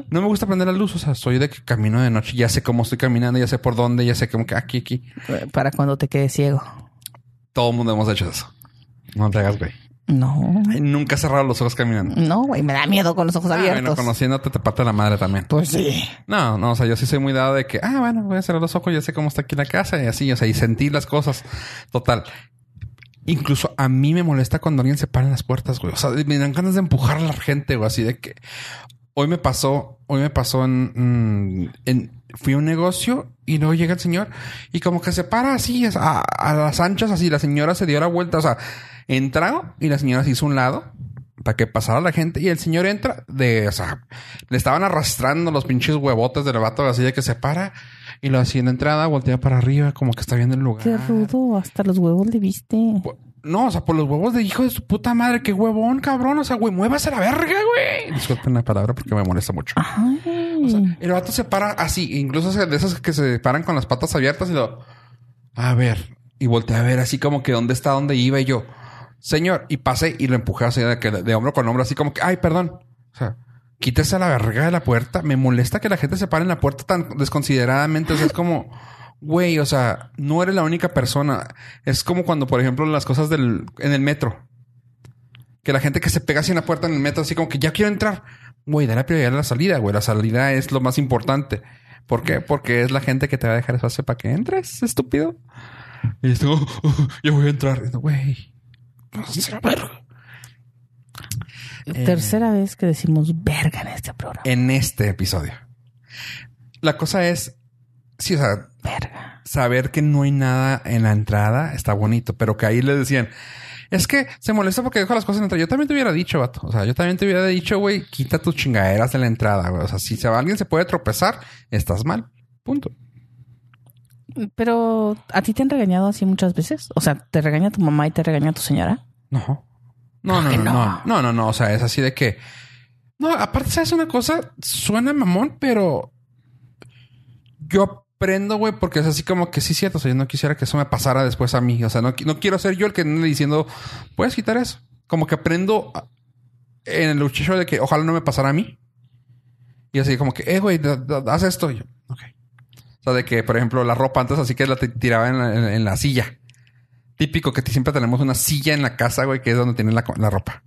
no me gusta prender la luz, o sea, soy de que camino de noche, ya sé cómo estoy caminando, ya sé por dónde, ya sé como que aquí, aquí. Para cuando te quedes ciego. Todo el mundo hemos hecho eso. No te hagas, güey. No. Ay, Nunca he cerrado los ojos caminando. No, güey, me da miedo con los ojos Ah, bueno, abiertos. conociéndote te parte la madre también. Pues sí. No, no, o sea, yo sí soy muy dado de que, ah, bueno, voy a cerrar los ojos, ya sé cómo está aquí la casa y así, o sea, y sentir las cosas. Total. Incluso a mí me molesta cuando alguien se para en las puertas, güey. O sea, me dan ganas de empujar a la gente, güey, así de que hoy me pasó, hoy me pasó en, mm, en fui a un negocio y luego llega el señor y como que se para así a, a las anchas, así la señora se dio la vuelta, o sea, entraron y la señora se hizo un lado para que pasara la gente y el señor entra de, o sea, le estaban arrastrando los pinches huevotes del vato así de que se para y lo hacía en la entrada, voltea para arriba como que está viendo el lugar. Qué rudo. Hasta los huevos le viste. No, o sea, por los huevos de hijo de su puta madre, qué huevón, cabrón. O sea, güey, muévase a la verga, güey. Disculpen la palabra porque me molesta mucho. Ay. O sea, el vato se para así, incluso de esos que se paran con las patas abiertas y lo. A ver, y volteé a ver así como que dónde está, dónde iba y yo, señor, y pasé y lo empujé así de, de hombro con hombro, así como que, ay, perdón. O sea, quítese la verga de la puerta. Me molesta que la gente se pare en la puerta tan desconsideradamente. O sea, es como, güey, o sea, no eres la única persona. Es como cuando, por ejemplo, las cosas del, en el metro. Que la gente que se pega así en la puerta en el metro, así como que ya quiero entrar. Güey, da la prioridad a la salida, güey. La salida es lo más importante. ¿Por qué? Porque es la gente que te va a dejar espacio para que entres, estúpido. Y yo voy a entrar. Güey, a hacer. Tercera vez que decimos verga en este programa. En este episodio. La cosa es, sí, o sea, Verga. saber que no hay nada en la entrada está bonito, pero que ahí le decían, es que se molesta porque dejo las cosas en la entrada. Yo también te hubiera dicho, vato. O sea, yo también te hubiera dicho, güey, quita tus chingaderas de la entrada, güey. O sea, si se- alguien se puede tropezar, estás mal. Punto. Pero a ti te han regañado así muchas veces. O sea, te regaña tu mamá y te regaña tu señora. No. No, no, no, no. no, no, no. O sea, es así de que. No, aparte, ¿sabes una cosa? Suena mamón, pero yo aprendo, güey, porque es así como que sí, cierto. O sea, yo no quisiera que eso me pasara después a mí. O sea, no, qui- no quiero ser yo el que ande diciendo, puedes quitar eso. Como que aprendo en el luchicho de que ojalá no me pasara a mí. Y así como que, eh, güey, haz esto. Y yo. O sea, de que, por ejemplo, la ropa antes así que la tiraba en la, en- en la silla. Típico que siempre tenemos una silla en la casa, güey, que es donde tienen la, ropa.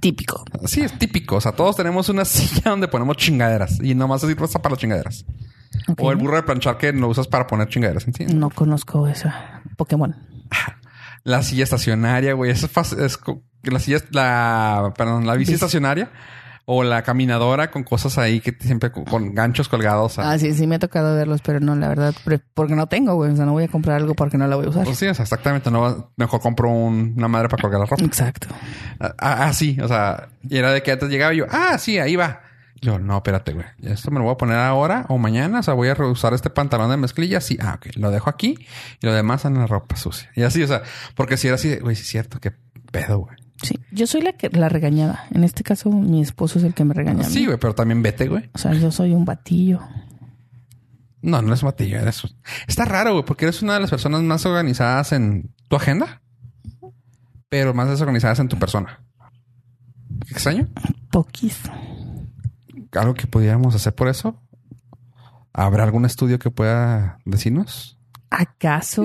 Típico. Sí, es típico. O sea, todos tenemos una <laughs> silla donde ponemos chingaderas y nomás así rosa para las chingaderas. O el burro de planchar que lo usas para poner chingaderas, ¿entiendes? No conozco esa Pokémon. <laughs> La silla estacionaria, güey. Eso es, fácil- es la silla, la, perdón, la bici Bici. estacionaria o la caminadora con cosas ahí que siempre con, ganchos colgados. Ah, sí, sí me ha tocado verlos, pero no, la verdad, porque no tengo, güey. O sea, no voy a comprar algo porque no la voy a usar. Pues sí, o sea, exactamente. No, mejor compro un- una madre para colgar la ropa. Exacto. Ah, ah, sí, o sea, y era de que antes llegaba y yo, ah, sí, ahí va. Yo, no, espérate, güey. Esto me lo voy a poner ahora o mañana. O sea, voy a reusar este pantalón de mezclilla. Sí, ah, ok. Lo dejo aquí y lo demás en la ropa sucia. Y así, o sea, porque si era así, güey, sí es cierto, qué pedo, güey. Sí, yo soy la que la regañada. En este caso, mi esposo es el que me regaña. Sí, güey, pero también vete, güey. O sea, yo soy un batillo. No, no es matillo, eres. Está raro, güey, porque eres una de las personas más organizadas en tu agenda, pero más desorganizadas en tu persona. extraño. Poquísimo. ¿Algo que pudiéramos hacer por eso? ¿Habrá algún estudio que pueda decirnos? ¿Acaso,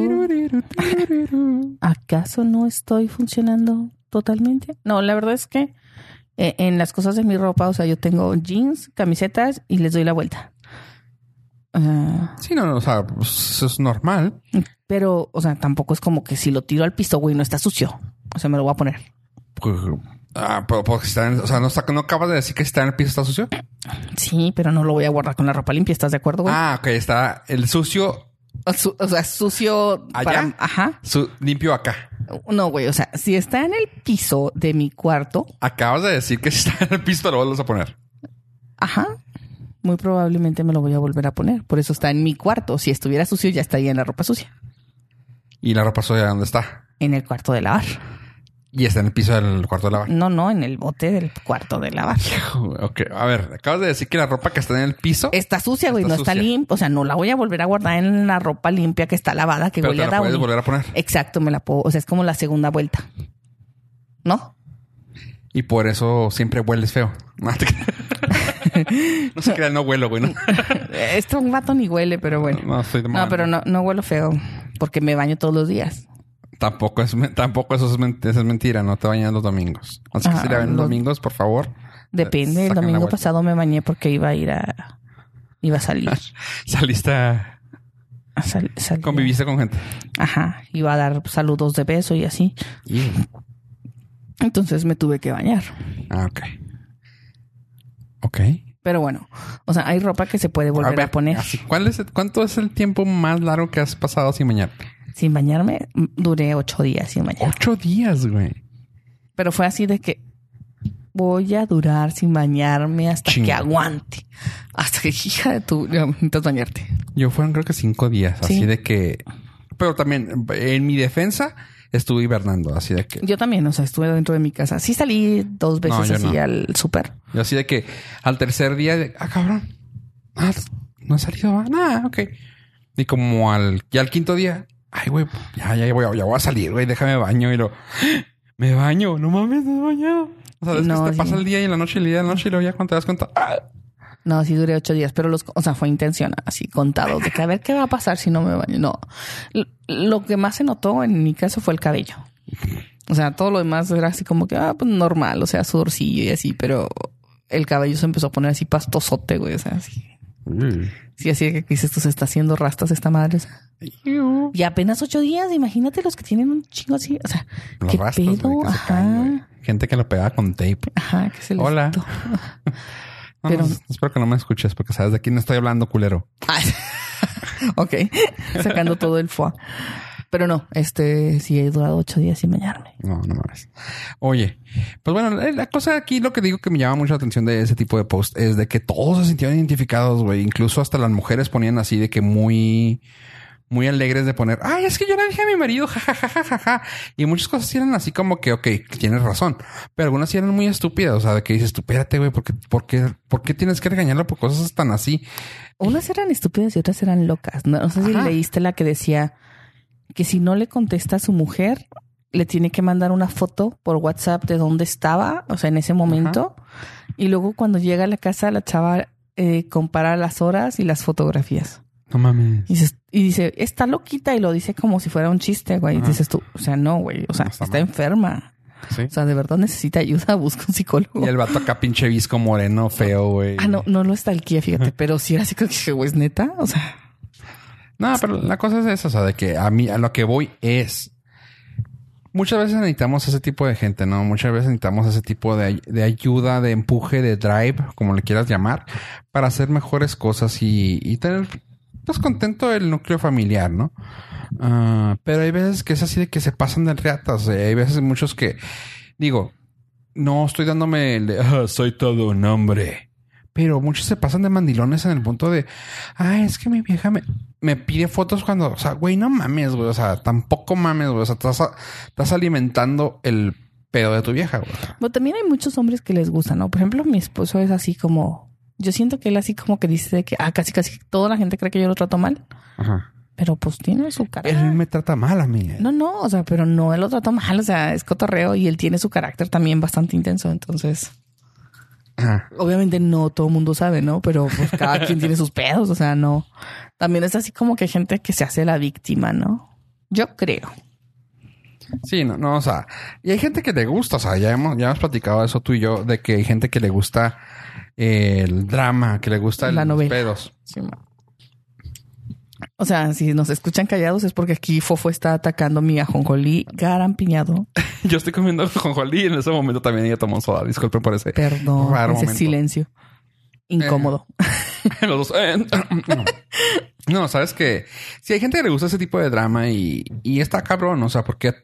acaso no estoy funcionando totalmente? No, la verdad es que eh, en las cosas de mi ropa, o sea, yo tengo jeans, camisetas y les doy la vuelta. Ah, Sí, no, no, o sea, pues, eso es normal. pero, o sea, tampoco es como que si lo tiro al piso, güey, no está sucio. O sea, me lo voy a poner. Pues, Ah, pero porque está en- o sea, no, está, no acabas de decir que está en el piso está sucio. Sí, pero no lo voy a guardar con la ropa limpia, ¿estás de acuerdo, güey? Ah, ok, está el sucio su- o sea, sucio ¿Allá? para... Ajá. su- limpio acá. No, güey, o sea, si está en el piso de mi cuarto, Acabas de decir que <laughs> está en el piso, pero lo vuelves a poner. ajá, muy probablemente me lo voy a volver a poner. Por eso está en mi cuarto. Si estuviera sucio, ya estaría en la ropa sucia. Y la ropa sucia, ¿dónde está? En el cuarto de lavar. Y está en el piso del cuarto de lavar. No, no, en el bote del cuarto de lavar. <laughs> Ok, a ver, acabas de decir que la ropa que está en el piso, Está sucia, güey, no está limpia. O sea, no la voy a volver a guardar en la ropa limpia que está lavada, que pero huele te a la puedes Downy. volver a poner. Exacto, me la puedo. O sea, es como la segunda vuelta. ¿No? Y por eso siempre hueles feo. <laughs> No, te <laughs> no se crean, no huelo, güey. No, Esto un vato ni huele, pero bueno. no estoy de No, pero no, no huelo feo porque me baño todos los días. Tampoco, es, tampoco eso es, eso es mentira. No te bañas los domingos. Así que Ah, si la ven los domingos, por favor. Depende. El domingo pasado me bañé porque iba a ir a. Iba a salir. <laughs> Saliste a... Sal-. Conviviste con gente. Ajá. Iba a dar saludos de beso y así. Entonces me tuve que bañar. Ah, ok. Ok. Pero bueno, o sea, hay ropa que se puede volver a, ver, poner. así, ¿cuál es, ¿Cuánto es el tiempo más largo que has pasado sin bañarte? Sin bañarme, duré ocho días sin bañar. Ocho días, güey. Pero fue así de que voy a durar sin bañarme hasta que aguante. Hasta que, <laughs> hija de tu, ya, necesitas bañarte. Yo fueron creo que cinco días, Sí. así de que... Pero también, en mi defensa, estuve hibernando, así de que... Yo también, o sea, estuve dentro de mi casa. Sí salí dos veces No, así no. al súper. Yo así de que al tercer día, de, ah, cabrón, ah, no he salido, ah, nada, ok. Y como al, ya al quinto día, ay, güey, ya, ya, voy, a- ya voy a salir, güey, déjame baño. Y lo, me baño, no mames, no he bañado. O sea, es No, que te sí. pasa el día y la noche y el día y la noche y luego ya cuando te das cuenta, ah, No, sí duré ocho días, pero los, o sea, fue intencional, así contados, de que a ver qué va a pasar si no me baño. No, lo que más se notó en mi caso fue el cabello. O sea, todo lo demás era así como que, ah, pues normal, o sea, sudorcillo y así, pero el cabello se empezó a poner así pastosote, güey, o sea, así. Sí, así que dices, tú se está haciendo rastas esta madre. o sea. Y apenas ocho días, imagínate los que tienen un chingo así, o sea, los qué rastas, pedo, que ajá, caen. Gente que lo pegaba con tape. ajá, que se les Hola. <laughs> No, Pero- no, espero que no me escuches porque sabes de quién estoy hablando, culero. Ay. <laughs> ok, sacando todo el foie. Pero no, este sí he durado ocho días sin bañarme. No, no mames. Oye, pues bueno, eh, la cosa aquí, lo que digo que me llama mucho la atención de ese tipo de post es de que todos se sintieron identificados, güey. Incluso hasta las mujeres ponían así de que muy, muy alegres de poner, ay, es que yo le dije a mi marido, <laughs> jajajajaja. Y muchas cosas eran así como que, ok, tienes razón. Pero algunas eran muy estúpidas. O sea, de que dices, tú, espérate, güey, ¿por qué, por qué, por qué tienes que regañarlo por cosas tan así? Unas eran estúpidas y otras eran locas. No, no sé si Ajá. leíste la que decía que si no le contesta a su mujer, le tiene que mandar una foto por WhatsApp de dónde estaba, o sea, en ese momento. Y luego cuando llega a la casa, la chava eh, compara las horas y las fotografías. No mames. Y, y dice, está loquita y lo dice como si fuera un chiste, güey. Y dices tú, o sea, no, güey, o sea, No está enferma. Sí. O sea, de verdad necesita ayuda, <laughs> busca un psicólogo. Y el vato acá pinche visco moreno, feo, güey. Ah, no, no lo está el Kia, fíjate, pero sí era así que güey, es neta. O sea, No, pero la cosa es esa, o sea, de que a mí, a lo que voy es. Muchas veces necesitamos ese tipo de gente, ¿no? Muchas veces necesitamos ese tipo de, de ayuda, de empuje, de drive, como le quieras llamar, para hacer mejores cosas y, y tener, pues, contento el núcleo familiar, ¿no? Ah, pero hay veces que es así de que se pasan de reatas. eh, Hay veces muchos que, digo, no estoy dándome el de, "Ah, soy todo un hombre. Pero muchos se pasan de mandilones en el punto de, ah, es que mi vieja me, me pide fotos cuando, o sea, güey, no mames, güey, o sea, tampoco mames, güey, o sea, estás, estás alimentando el pedo de tu vieja, güey. pero también hay muchos hombres que les gusta, ¿no? Por ejemplo, mi esposo es así como, yo siento que él así como que dice de que, ah, casi casi toda la gente cree que yo lo trato mal, Ajá. Pero pues tiene su Él carácter. me trata mal a mí. No, no, o sea, pero no, él lo trató mal, o sea, es cotorreo y él tiene su carácter también bastante intenso, entonces Ajá. obviamente no todo el mundo sabe, ¿no? Pero pues cada quien tiene sus pedos, o sea, no. También es así como que hay gente que se hace la víctima, ¿no? Yo creo. Sí, no, no, o sea, y hay gente que le gusta, o sea, ya hemos, ya hemos platicado eso tú y yo, de que hay gente que le gusta el drama, que le gusta el- La los novela. pedos. O sea, si nos escuchan callados es porque aquí Fofo está atacando mi ajonjolí garampiñado. <laughs> Yo estoy comiendo jonjolí y en ese momento también ella tomó soda. Disculpen por ese. Perdón, Raro ese momento. silencio incómodo. <laughs> Los dos. eh, no. No, sabes que si hay gente que le gusta ese tipo de drama y, y está cabrón, o sea, porque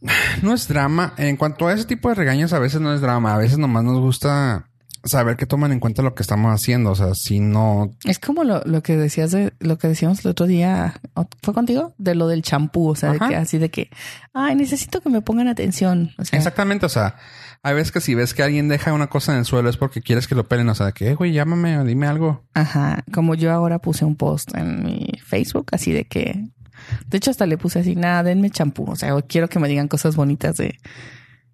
<sighs> no es drama. En cuanto a ese tipo de regaños, a veces no es drama. A veces nomás nos gusta saber que toman en cuenta lo que estamos haciendo. O sea, si no Es como lo, lo que decías de lo que decíamos el otro día. ¿o ¿Fue contigo? De lo del champú. O sea, de Ajá. que así de que, ay, necesito que me pongan atención. O sea, Exactamente, o sea, hay veces que si ves que alguien deja una cosa en el suelo es porque quieres que lo pelen, o sea, de que, "Eh, güey, llámame o dime algo. Ajá. Como yo ahora puse un post en mi Facebook, así de que, de hecho, hasta le puse así, nada, denme champú. O sea, quiero que me digan cosas bonitas de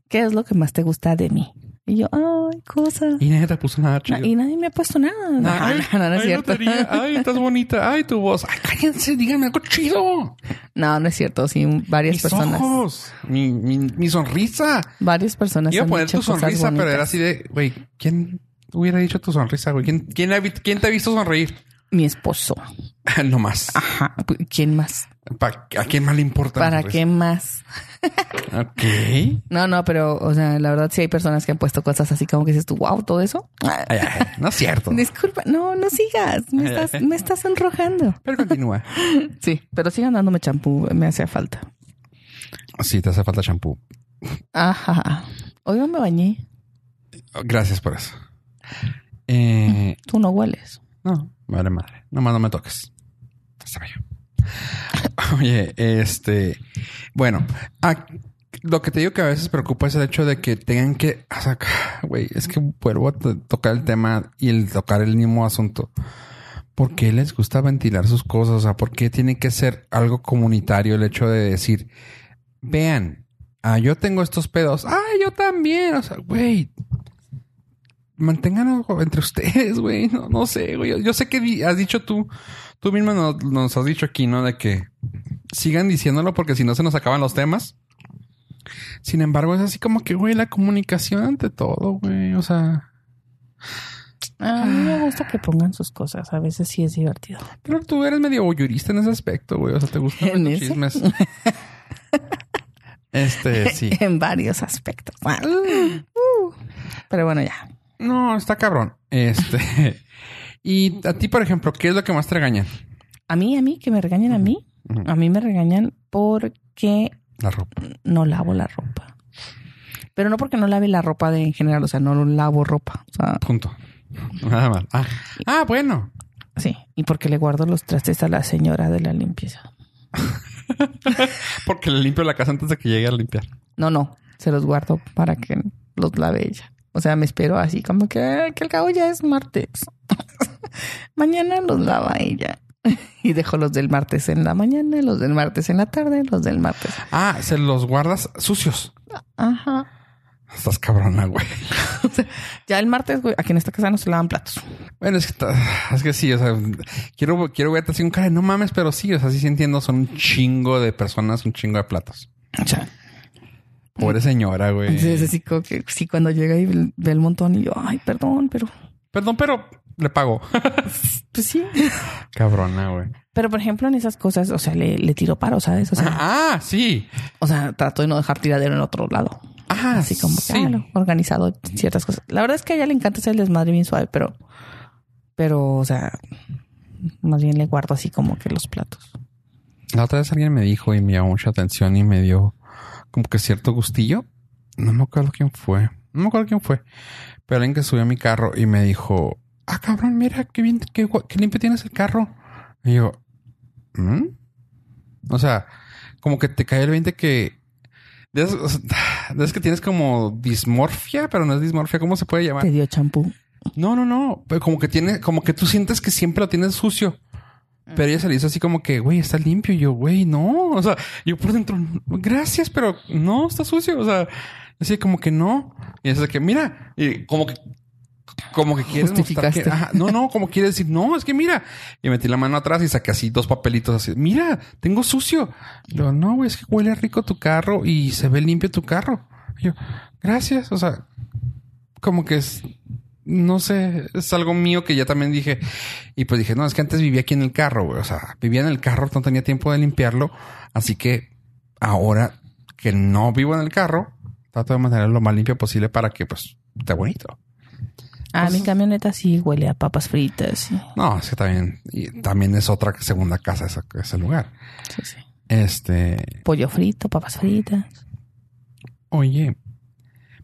qué es lo que más te gusta de mí. Y yo, ay, cosas. Y nadie te puso nada chido. Y nadie me ha puesto nada. No, Ay, no, no, no es ay, cierto. lotería. Ay, estás bonita. Ay, tu voz. Ay, cállense, díganme algo chido. No, no es cierto. Sí, varias Mis personas. ojos. Mi, mi, mi sonrisa. Varias personas Iba a poner tu sonrisa, pero era así de, güey, ¿quién hubiera dicho tu sonrisa, güey? ¿Quién, quién, quién te ha visto sonreír? Mi esposo. <laughs> no más. Ajá. ¿Quién más? ¿A quién más le importa? ¿Para qué más? Ok. No, no, pero, o sea, la verdad sí hay personas que han puesto cosas así como que dices tú, wow, todo eso. Ay, ay, no es cierto. <laughs> Disculpa, no, no sigas. Me estás, me estás enrojando. Pero continúa. <laughs> Sí, pero sigan dándome champú, me hace falta. Sí, te hace falta shampoo. Ajá. Hoy no me bañé. Gracias por eso. Eh, Tú no hueles. no, madre madre. Nomás no me toques. Está bello. <laughs> Oye, este, bueno, lo que te digo que a veces preocupa es el hecho de que tengan que, sea, <sighs> güey, es que vuelvo a to- tocar el tema y el tocar el mismo asunto. ¿Por qué les gusta ventilar sus cosas? O sea, ¿por qué tiene que ser algo comunitario el hecho de decir, vean, ah, yo tengo estos pedos, ah, yo también, o sea, güey, mantengan entre ustedes, <laughs> güey. No, sé, güey. Yo, sé que has dicho tú, tú misma nos, nos has dicho aquí, ¿no? De que sigan diciéndolo porque si no se nos acaban los temas. Sin embargo, es así como que, güey, la comunicación ante todo, güey. O sea, A mí me gusta que pongan sus cosas. A veces sí es divertido. pero tú eres medio voyeurista en ese aspecto, güey. O sea, te gustan ¿En los chismes. <laughs> este, sí. En varios aspectos. Bueno, uh, pero bueno, ya. No, está cabrón. Este. Y a ti, por ejemplo, ¿qué es lo que más te regañan? A mí, a mí, que me regañen a mí. A mí me regañan porque La ropa. no lavo la ropa. Pero no porque no lave la ropa de en general, o sea, no lavo ropa. O sea, Punto. Nada más. Ah, ah bueno. sí. Y porque le guardo los trastes a la señora de la limpieza. <laughs> Porque le limpio la casa antes de que llegue a limpiar. No, no. Se los guardo para que los lave ella. O sea, me espero así como que, "Ah, que al cabo ya es martes. <laughs> mañana los lava ella. <laughs> y dejo los del martes en la mañana, los del martes en la tarde, los del martes. Ah, se los guardas sucios. Ajá. Estás cabrona, güey. <laughs> Ya el martes, güey, aquí en esta casa no se lavan platos. Bueno, es que, es que sí, o sea, quiero, quiero verte así un cara no mames, pero sí, o sea, sí, sí entiendo, son un chingo de personas, un chingo de platos. O sea, Pobre señora, güey. entonces así como que sí, cuando llega y ve el montón y yo, ay, perdón, pero Perdón, pero le pago. <laughs> pues sí. Cabrona, güey. Pero por ejemplo, en esas cosas, o sea, le, le tiro paro, ¿sabes? O sea, Ah, sí. o sea, trato de no dejar tiradero en otro lado. Ah, Así como que ah, no, organizado ciertas cosas. La verdad es que a ella le encanta hacer el desmadre bien suave, pero, pero, o sea, más bien le guardo así como que los platos. La otra vez alguien me dijo y me llamó mucha atención y me dio como que cierto gustillo. No me acuerdo quién fue. No me acuerdo quién fue. Pero alguien que subió a mi carro y me dijo, ah, cabrón, mira, qué bien, qué, qué limpio tienes el carro. Y yo, ¿Mm? O sea, como que te cae el 20 que... O sea, esas que tienes como dismorfia, pero no es dismorfia. ¿Cómo se puede llamar? Te dio champú. No, no, no. Pero como que tiene, como que tú sientes que siempre lo tienes sucio. Pero ella se le hizo así como que, güey, está limpio. Y yo, güey, no. O sea, yo por dentro, gracias, pero no, está sucio. O sea, así como que no. Y es que, mira, y como que como que quiere mostrar que, Justificaste. ajá, no, no, como quiere decir, no, es que mira, y metí la mano atrás y saqué así dos papelitos así, mira, tengo sucio. Y luego, no, güey, es que huele rico tu carro y se ve limpio tu carro. Y yo, gracias, o sea, como que es, no sé, es algo mío que ya también dije. Y pues dije, no, es que antes vivía aquí en el carro, güey, o sea, vivía en el carro, no tenía tiempo de limpiarlo, así que ahora que no vivo en el carro, trato de mantenerlo lo más limpio posible para que, pues, esté bonito. Ah, mi camioneta sí huele a papas fritas. No, es que también, y también es otra segunda casa ese, ese lugar. sí, sí. Este, Pollo frito, papas fritas. oye,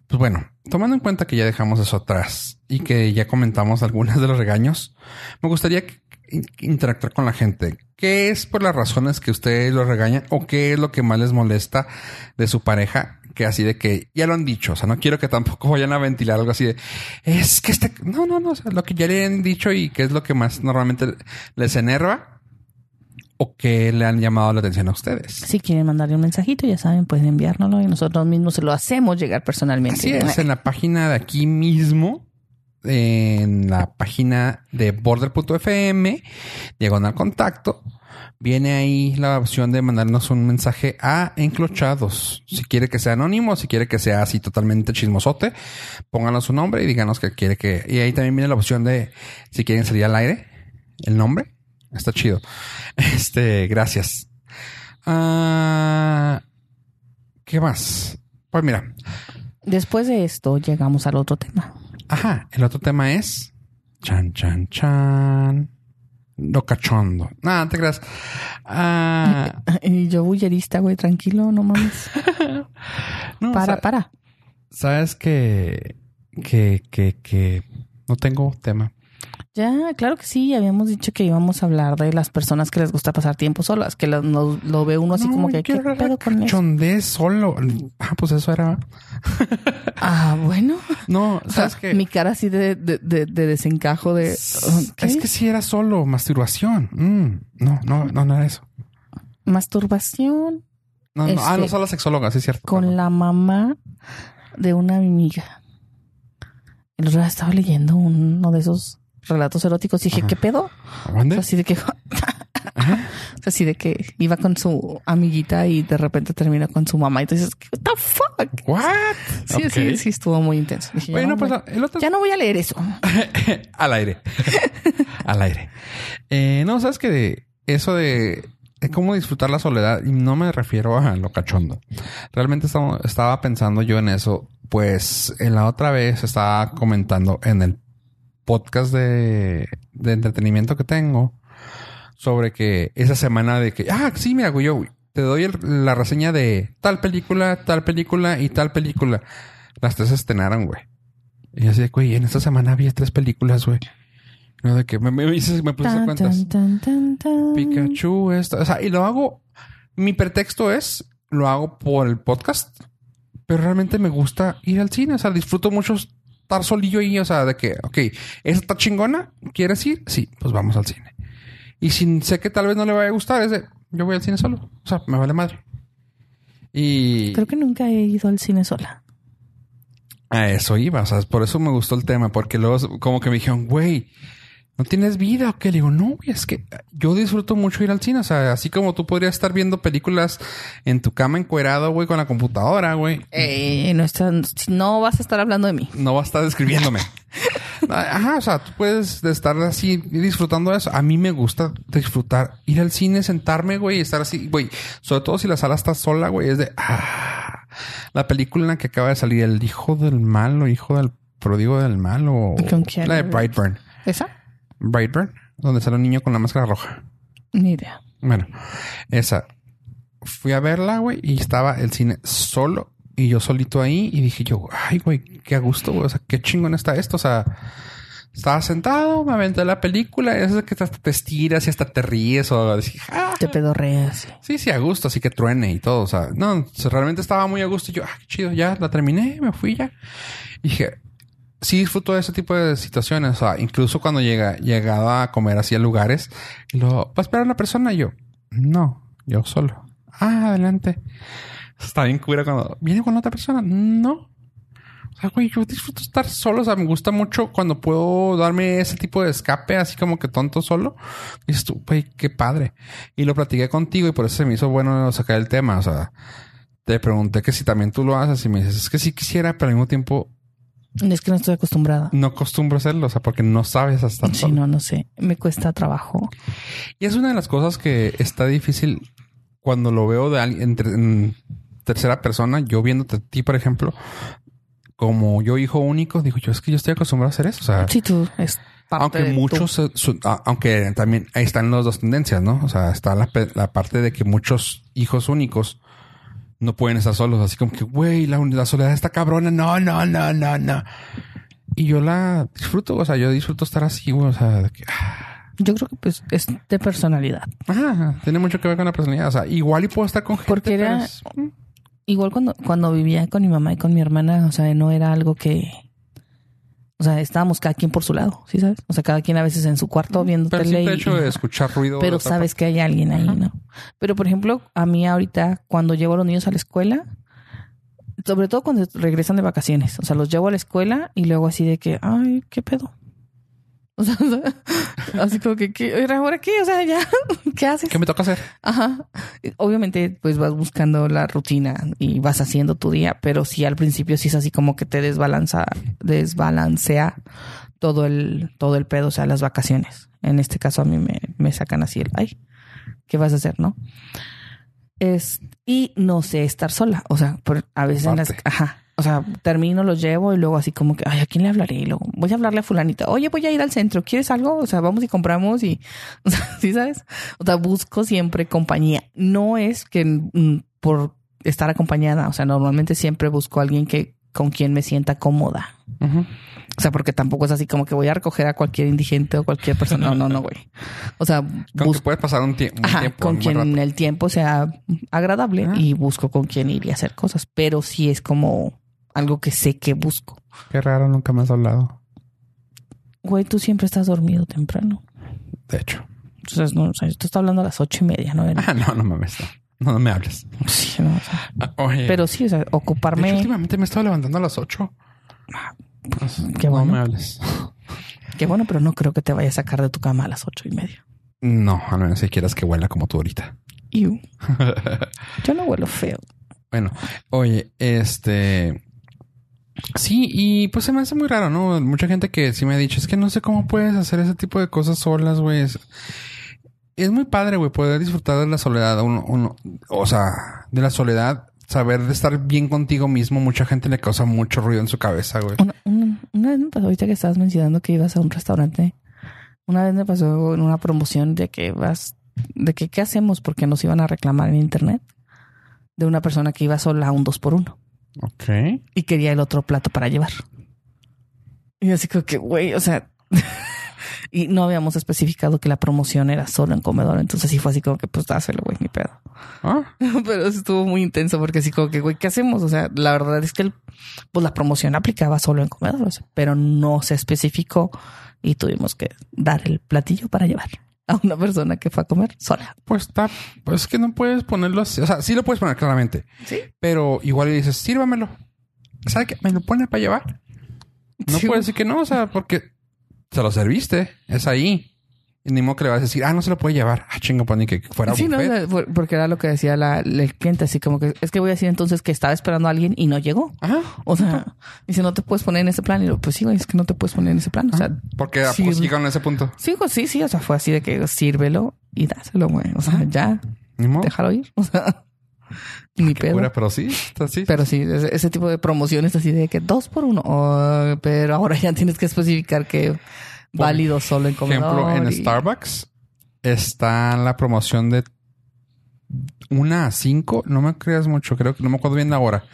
pues bueno, tomando en cuenta que ya dejamos eso atrás y que ya comentamos algunos de los regaños, me gustaría interactuar con la gente. ¿Qué es por las razones que ustedes los regañan o qué es lo que más les molesta de su pareja? Que así de que ya lo han dicho, o sea, no quiero que tampoco <laughs> vayan a ventilar algo así de es que este, no, no, no, o sea, lo que ya le han dicho y qué es lo que más normalmente les enerva o que le han llamado la atención a ustedes. Si quieren mandarle un mensajito, ya saben, pueden enviárnoslo y nosotros mismos se lo hacemos llegar personalmente. Así es, en la página de aquí mismo, en la página de border.fm, diagonal contacto, viene ahí la opción de mandarnos un mensaje a enclochados. Si quiere que sea anónimo, si quiere que sea así totalmente chismosote, pónganos su nombre y díganos que quiere que... Y ahí también viene la opción de si quieren salir al aire, el nombre. Está chido. <laughs> Este, gracias. Ah, ¿Qué más? Pues mira, Después de esto, llegamos al otro tema. Ajá, el otro tema es chan chan chan lo cachondo. Nada, te creas. Ah, Y yo bullerista, güey, tranquilo, no mames. <laughs> no, Para, sa- para. Sabes que que que que no tengo tema. Ya, claro que sí, habíamos dicho que íbamos a hablar de las personas que les gusta pasar tiempo solas, que lo, lo ve uno así No, como que, ¿qué pedo con eso? solo. Ah, pues eso era. Ah, bueno. No, O sea, sabes que mi cara así de, de, de- de desencajo de... ¿qué? es que si era solo masturbación. Mm, no, no, no, no era eso. Masturbación No, no, ah, Este, no son las sexólogas, sí es cierto. con la mamá de una amiga. El otro día estaba leyendo uno de esos relatos eróticos y dije, Ajá. ¿qué pedo? O ¿Mande? sea, así de que... <laughs> o sea, así de que iba con su amiguita y de repente termina con su mamá. Y entonces, what the fuck? What? Sí, sí, sí, estuvo muy intenso. Dije, ya, no pues voy- el otro ya no voy a leer eso. <laughs> al aire. <laughs> al aire. Eh, no, sabes que de eso de, de cómo disfrutar la soledad, y no me refiero a lo cachondo. Realmente estaba, estaba pensando yo en eso, pues en la otra vez estaba comentando en el podcast de, de entretenimiento que tengo sobre que esa semana de que, ah, sí, mira, güey, yo te doy el- la reseña de tal película, tal película y tal película. Las tres estrenaron, güey. Y así, de, güey, en esta semana había tres películas, güey. No, de que me, me, me puse a cuentas. tan, tan, tan, tan. Pikachu, esto. O sea, y lo hago. Mi pretexto es lo hago por el podcast, pero realmente me gusta ir al cine. O sea, disfruto mucho estar solillo ahí. O sea, de que, ok, esa está chingona. ¿Quieres ir? Sí, pues vamos al cine. Y si sé que tal vez no le vaya a gustar, es de yo voy al cine solo. O sea, me vale madre. Y Creo que nunca he ido al cine sola. a eso iba. O sea, por eso me gustó el tema, porque luego como que me dijeron, güey, ¿no tienes vida o qué? Le digo, no, güey, es que yo disfruto mucho ir al cine. O sea, así como tú podrías estar viendo películas en tu cama encuerado, güey, con la computadora, güey. Eh, no, está- no vas a estar hablando de mí. No va a estar describiéndome. <laughs> Ajá, o sea, tú puedes estar así disfrutando de eso. A mí me gusta disfrutar, ir al cine, sentarme, güey, y estar así, güey. Sobre todo si la sala está sola, güey, es de ah, la película en la que acaba de salir, El hijo del mal o hijo del pródigo del mal o ¿Con quién? la de Brightburn. ¿Esa? Brightburn, donde sale un niño con la máscara roja. Ni idea. Bueno, esa. Fui a verla, güey, y estaba el cine solo y yo solito ahí y dije yo, ay, güey, qué a gusto, güey, o sea, qué chingón está esto, o sea, estaba sentado, me aventé la película, es que hasta te estiras y hasta te ríes o dije, ah, Te pedorreas. sí, sí, a gusto, así que truene y todo, o sea, no, realmente estaba muy a gusto y yo, ah, qué chido, ya la terminé, me fui ya. Y dije, sí disfruto de ese tipo de situaciones. O sea, incluso cuando llega, llegaba a comer así a lugares, y luego, ¿va a esperar una persona? Y yo, no, yo solo. Ah, adelante. Está bien cura cuando viene con otra persona. No. O sea, güey, yo disfruto estar solo. O sea, me gusta mucho cuando puedo darme ese tipo de escape, así como que tonto solo. Y dices tú, güey, qué padre. Y lo platiqué contigo y por eso se me hizo bueno sacar el tema. O sea, te pregunté que si también tú lo haces y me dices, es que sí quisiera, pero al mismo tiempo Es que no estoy acostumbrada. no acostumbro a hacerlo. O sea, porque no sabes hasta Sí, no, no sé. Me cuesta trabajo. Y es una de las cosas que está difícil cuando lo veo de alguien en, ter- en tercera persona, yo viéndote a ti, por ejemplo, como yo hijo único, digo yo, es que yo estoy acostumbrado a hacer eso. O sea, Sí, tú es parte aunque de muchos, su- a- aunque también ahí están las dos tendencias, ¿no? O sea, está la, la parte de que muchos hijos únicos no pueden estar solos, así como que, güey, la, la soledad está cabrona, no, no, no, no, no. Y yo la disfruto, o sea, yo disfruto estar así, güey, o sea, de que, ah, Yo creo que pues es de personalidad. Ajá, tiene mucho que ver con la personalidad. O sea, igual y puedo estar con gente. Porque pero era- es- Igual cuando, cuando vivía con mi mamá y con mi hermana, o sea, no era algo que... O sea, estábamos cada quien por su lado, ¿sí sabes? O sea, cada quien a veces en su cuarto viendo Pero el tele y- hecho de y- escuchar ruido. de pero sabes que hay alguien ahí, ¿no? Pero por ejemplo, a mí ahorita cuando llevo a los niños a la escuela, sobre todo cuando regresan de vacaciones, o sea, los llevo a la escuela y luego así de que, ay, ¿qué pedo? <laughs> O sea, así como que, ¿qué? ¿ahora qué? O sea, ya, <laughs> ¿qué haces? ¿Qué me toca hacer? Ajá. Obviamente, pues vas buscando la rutina y vas haciendo tu día, pero sí al principio sí es así como que te desbalanza, desbalancea todo el, todo el pedo, o sea, las vacaciones. En este caso a mí me, me sacan así el, ay, ¿qué vas a hacer, no? Es, y no sé estar sola, o sea, por, a veces en las, ajá. O sea, termino, los llevo y luego así como que, ay, ¿a quién le hablaré? Y luego voy a hablarle a fulanita. Oye, voy a ir al centro. ¿Quieres algo? O sea, vamos y compramos y, <laughs> o sea, ¿sí sabes? O sea, busco siempre compañía. No es que mm, por estar acompañada, o sea, normalmente siempre busco a alguien que con quien me sienta cómoda. O sea, porque tampoco es así como que voy a recoger a cualquier indigente o cualquier persona. No, no, no, güey. O sea, Con que puedes pasar un, tie- un Ajá, tiempo. con un quien rato. el tiempo sea agradable Ajá. y busco con quien ir y hacer cosas. Pero sí es como algo que sé que busco. Qué raro, nunca me has hablado. Güey, tú siempre estás dormido temprano. De hecho. Entonces, no, o sea, te estoy hablando a las ocho y media, ¿no? Ah, no, no mames. No, no me hables. Sí, no, o sea, Ah, oye. pero sí, o sea, de hecho, ocuparme. últimamente me he estado levantando a las 8. Qué no bueno. me hables. Qué bueno, pero no creo que te vaya a sacar de tu cama a las ocho y media. No, a menos si quieras que huela como tú ahorita. <laughs> Yo no huelo feo. Bueno, oye, este. Sí, y pues se me hace muy raro, ¿no? Mucha gente que sí me ha dicho, es que no sé cómo puedes hacer ese tipo de cosas solas, güey. Es, muy padre, güey, poder disfrutar de la soledad. Uno, uno, o sea, de la soledad, saber de estar bien contigo mismo. Mucha gente le causa mucho ruido en su cabeza, güey. Una, una- una vez me pasó, ahorita que estabas mencionando que ibas a un restaurante, una vez me pasó en una promoción de que vas, de que qué hacemos porque nos iban a reclamar en internet de una persona que iba sola a un dos por uno Ok. y quería el otro plato para llevar. Y así como que, güey, o sea, <laughs> y no habíamos especificado que la promoción era solo en comedor, entonces sí fue así como que, pues dáselo, güey, ni pedo. Ah, <laughs> Pero estuvo muy intenso porque así como que, güey, ¿qué hacemos? O sea, la verdad es que el- pues la promoción aplicaba solo en comedores, pero no se especificó y tuvimos que dar el platillo para llevar a una persona que fue a comer sola. pues está, pues es que no puedes ponerlo así. O sea, sí lo puedes poner claramente, Sí. pero igual le dices, sírvamelo. ¿Sabe qué? ¿Me lo pone para llevar? No Sí. puedes decir que no, o sea, porque se lo serviste, es ahí. Ni modo que le vas a decir, ah, no se lo puede llevar. Ah, chingo, pues ni que fuera Sí, buffet. porque era lo que decía la, el cliente, así como que es que voy a decir entonces que estaba esperando a alguien y no llegó. Ajá. O sea, dice, no te puedes poner en ese plan. Y yo, pues sí, güey, es que no te puedes poner en ese plan. O sea, Porque sí, pues, llegaron a ese punto. sí, pues, sí, sí. O sea, fue así de que sírvelo y dáselo, güey. O sea, ya, Ni modo. déjalo ir. O sea, <laughs> ni pedo. Cura, pero sí, así. Pero sí, ese, ese tipo de promociones así de que dos por uno. Oh, pero ahora ya tienes que especificar que válido solo en Por comedor. ejemplo, en Starbucks está la promoción de una a cinco. No me creas mucho, creo que no me acuerdo bien la hora,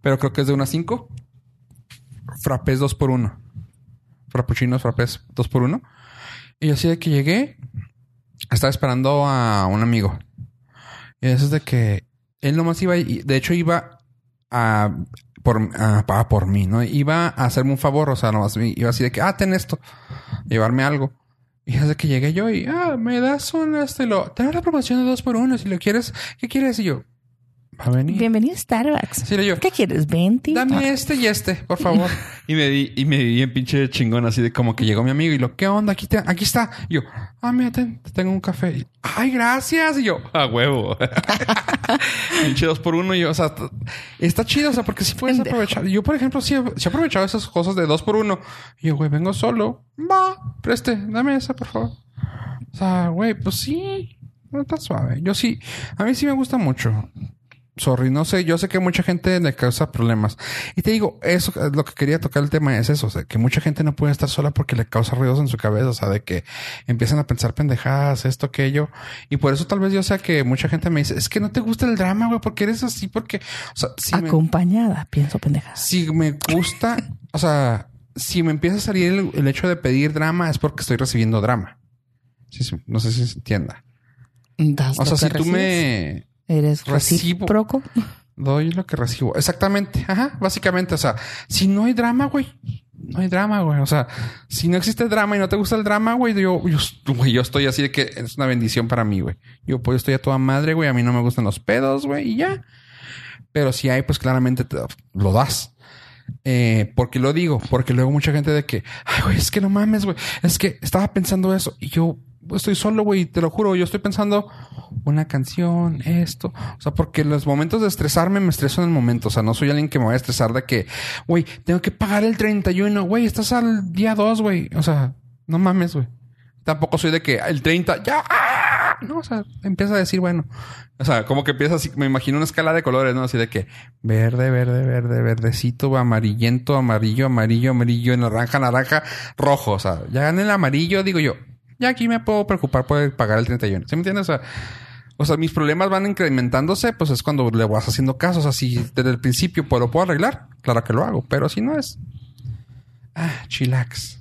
pero creo que es de una a cinco. Frappés dos por uno. Frappuccinos, frappés dos por uno. Y así de que llegué, estaba esperando a un amigo. Y eso es de que él nomás iba, de hecho iba a por, ah, por mí, ¿no? Iba a hacerme un favor, o sea, nomás iba así de que, ah, ten esto, llevarme algo. Y desde que llegué yo y, ah, me das un este, lo, la promoción de dos por uno, si lo quieres, ¿qué quieres? Y yo, va a venir. Bienvenido a Starbucks. Sí, yo, ¿Qué quieres? ¿20? Dame este y este, por favor. <laughs> y me di, y me di en pinche chingón, así de como que llegó mi amigo y lo, ¿qué onda? Aquí, te- aquí está. Y yo, ah, mira, ten, te tengo un café. Y, Ay, gracias. Y yo, a huevo. <laughs> pinche dos por uno. Y yo, o sea, está chido, o sea, porque sí puedes aprovechar. Yo, por ejemplo, sí, he- sí he aprovechado esas cosas de dos por uno. Y yo, güey, vengo solo. Va, preste, dame esa, por favor. O sea, güey, pues sí, no está suave. Yo sí, a mí sí me gusta mucho. Sorry, no sé, yo sé que mucha gente le causa problemas. Y te digo, eso es lo que quería tocar el tema es eso, o sea, que mucha gente no puede estar sola porque le causa ruidos en su cabeza, o sea, de que empiezan a pensar pendejadas, esto, aquello. Y por eso tal vez yo sea que mucha gente me dice, es que no te gusta el drama, güey, porque eres así, porque, o sea, si me, Acompañada, pienso pendejas. si me gusta, o sea, si me empieza a salir el, el hecho de pedir drama es porque estoy recibiendo drama. Sí, sí, no sé si se entienda. O sea, si tú me Eres recibo- recíproco. doy lo que recibo. Exactamente. Ajá. Básicamente. O sea, si no hay drama, güey. No hay drama, güey. O sea, si no existe drama y no te gusta el drama, güey, yo, yo, güey, yo estoy así de que es una bendición para mí, güey. Yo pues estoy a toda madre, güey. A mí no me gustan los pedos, güey, y ya. Pero si hay, pues claramente te- lo das. Eh, porque lo digo, porque luego mucha gente de que, ay, güey, es que no mames, güey. Es que estaba pensando eso y yo estoy solo, güey, te lo juro. Yo estoy pensando una canción, esto. O sea, porque los momentos de estresarme me estreso en el momento. O sea, no soy alguien que me vaya a estresar de que, güey, tengo que pagar el 31, güey, estás al día 2, güey. O sea, no mames, güey. Tampoco soy de que el 30, ya. ¡ah! No, o sea, empieza a decir, bueno. O sea, como que empieza así, me imagino una escala de colores, ¿no? Así de que verde, verde, verde, verdecito, amarillento, amarillo, amarillo, amarillo, naranja, naranja, rojo. O sea, ya en el amarillo, digo yo, ya aquí me puedo preocupar por pagar el 31. ¿Sí me entiendes? O sea, o sea, mis problemas van incrementándose, pues es cuando le vas haciendo caso. O sea, si desde el principio pues, lo puedo arreglar, claro que lo hago, pero si no es. Ah, chillax.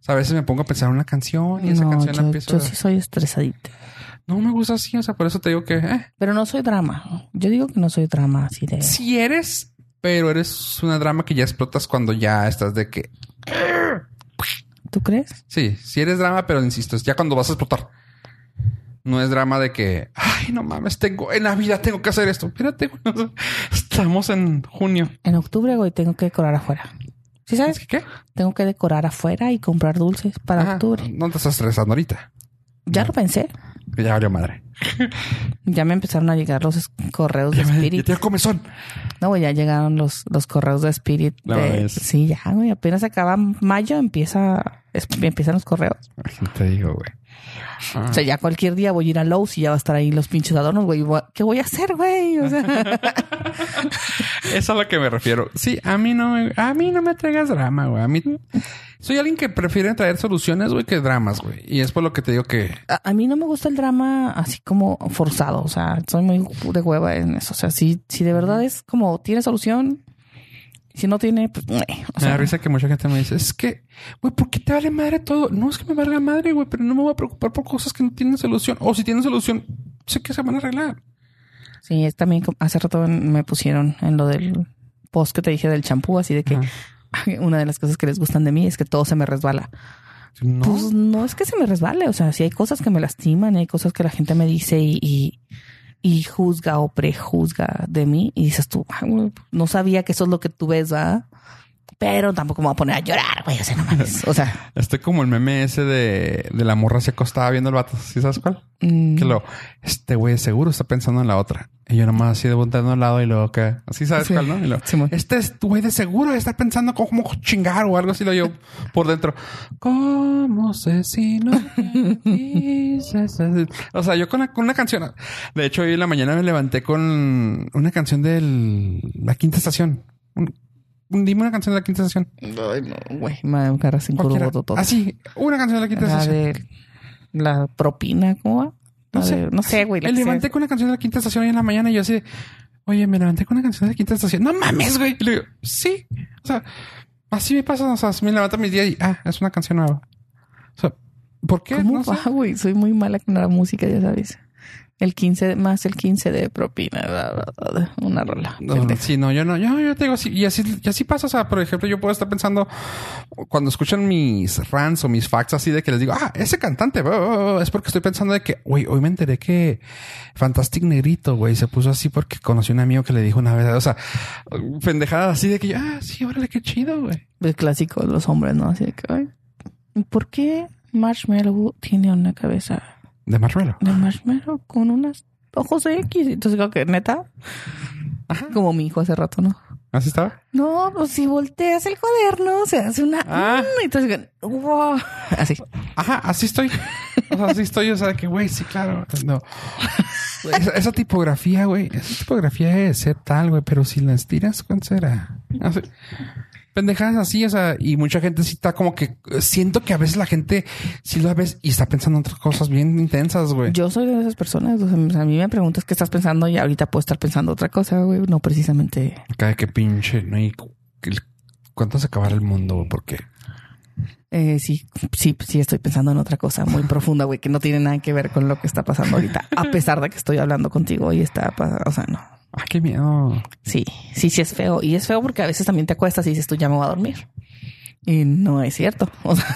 O sea, a veces me pongo a pensar en una canción y esa No, canción la yo, empiezo yo sí soy estresadita. No me gusta así, o sea, por eso te digo que. eh, Pero no soy drama. Yo digo que no soy drama así de... si eres, pero eres una drama que ya explotas cuando ya estás de que. ¿Tú crees? Sí, si eres drama, pero insisto, es ya cuando vas a explotar. No es drama de que, ay, no mames, tengo, en Navidad tengo que hacer esto. Espérate, güey, <laughs> estamos en junio. En octubre, güey, tengo que decorar afuera. ¿Sí sabes? ¿Es que qué? Tengo que decorar afuera y comprar dulces para Ajá, octubre. No te estás estresando ahorita. Ya lo pensé. Ya valió madre. <laughs> Ya me empezaron a llegar los correos de Ya, me, ya Spirit. te dio comezón. No, güey, ya llegaron los, los correos de Spirit. No de- mames. sí, ya, güey. Apenas acaba mayo, empieza, es- empiezan los correos. Te digo, güey. O sea, ya cualquier día voy a ir a Lowe's y ya va a estar ahí los pinches adornos, güey. ¿Qué voy a hacer, güey? O sea, Eso <laughs> es a lo que me refiero. Sí, a mí no me, a mí no me traigas drama, güey. A mí soy alguien que prefiere traer soluciones, güey, que dramas, güey. Y es por lo que te digo que a, a mí no me gusta el drama así como forzado. O sea, soy muy de hueva en eso. O sea, si, si de verdad es como tiene solución, si no tiene, pues, meh. o me da risa que mucha gente me dice, es que, güey, ¿por qué te vale madre todo? No es que me valga madre, güey, pero no me voy a preocupar por cosas que no tienen solución. O si tienen solución, sé que se van a arreglar. Sí, es también hace rato me pusieron en lo del post que te dije del champú, así de que Ajá. <laughs> una de las cosas que les gustan de mí es que todo se me resbala. No. Pues no es que se me resbale, o sea, si hay cosas que me lastiman, hay cosas que la gente me dice y, y, y juzga o prejuzga de mí y dices tú, "Ah, no sabía que eso es lo que tú ves, ¿va? Pero tampoco me voy a poner a llorar, güey, o sea, no mames. O sea, <laughs> Estoy como el meme ese de, de la morra se acostaba viendo el vato. ¿Sí sabes cuál? mm, Que lo, este güey seguro está pensando en la otra. Y yo nomás así de volteando al lado y luego que, así sabes Sí. cuál, ¿no? Y Simón. este es güey de seguro estar pensando cómo chingar o algo así lo yo por dentro. ¿Cómo sé si no? O sea, yo con, la- con una canción. De hecho, hoy en la mañana me levanté con una canción de la quinta estación. Un- dime una canción de la quinta estación. Ay, no, güey, me Cualquiera. curvo todo. Ah, sí, una canción de la quinta La estación. de la propina, ¿cómo va? No sé. de- no sé, güey. Me levanté con una canción de la quinta estación hoy en la mañana y yo así, de, oye, me levanté con una canción de la quinta estación. No mames, güey. Y le digo, sí. O sea, así me pasa. O sea, me levanto mis días y, ah, es una canción nueva. O sea, ¿por qué? ¿Cómo No sé. güey? Soy muy mala con la música, ya sabes. El 15 más el 15 de propina. bla, bla, bla, bla, Una rola. No, sí, no, yo no, yo, yo te digo así, y así, y así pasa. O sea, por ejemplo, yo puedo estar pensando cuando escuchan mis rants o mis facts así de que les digo, ah, ese cantante, bla, bla, bla", es porque estoy pensando de que, güey, hoy me enteré que Fantastic Negrito, güey, se puso así porque conocí a un amigo que le dijo una vez, o sea, pendejadas así de que ah, sí, órale, qué chido, güey. El clásico de los hombres, ¿no? Así de que, ay, ¿por qué Marshmallow tiene una cabeza De Marshmallow. de marshmallow con unos ojos X? Entonces digo que neta, como mi hijo hace rato, ¿no? ¿Así estaba? No, pues si volteas el cuaderno, se hace una... Ah. Mm, Entonces, wow. <laughs> Así. Ajá, así estoy. O sea, así estoy. O sea, que, güey, sí, claro. No. <laughs> Esa, esa tipografía, güey. Esa tipografía es tal, güey. Pero si la estiras, ¿cuánto será? Así. Pendejadas así, o sea, y mucha gente sí está como que siento que a veces la gente sí lo ves y está pensando en otras cosas bien intensas, güey. Yo soy de esas personas. O sea, a mí me preguntas qué estás pensando y ahorita puedo estar pensando otra cosa, güey. No precisamente. Cada que pinche, no hay cuánto se acabará el mundo, güey, porque Eh, sí, sí, sí, estoy pensando en otra cosa muy <laughs> profunda, güey, que no tiene nada que ver con lo que está pasando ahorita, a pesar de que estoy hablando contigo y está, o sea, no. Ay, qué miedo. Sí, sí, sí es feo. Y es feo porque a veces también te acuestas y dices tú ya me voy a dormir. Y no es cierto. <laughs> O sea,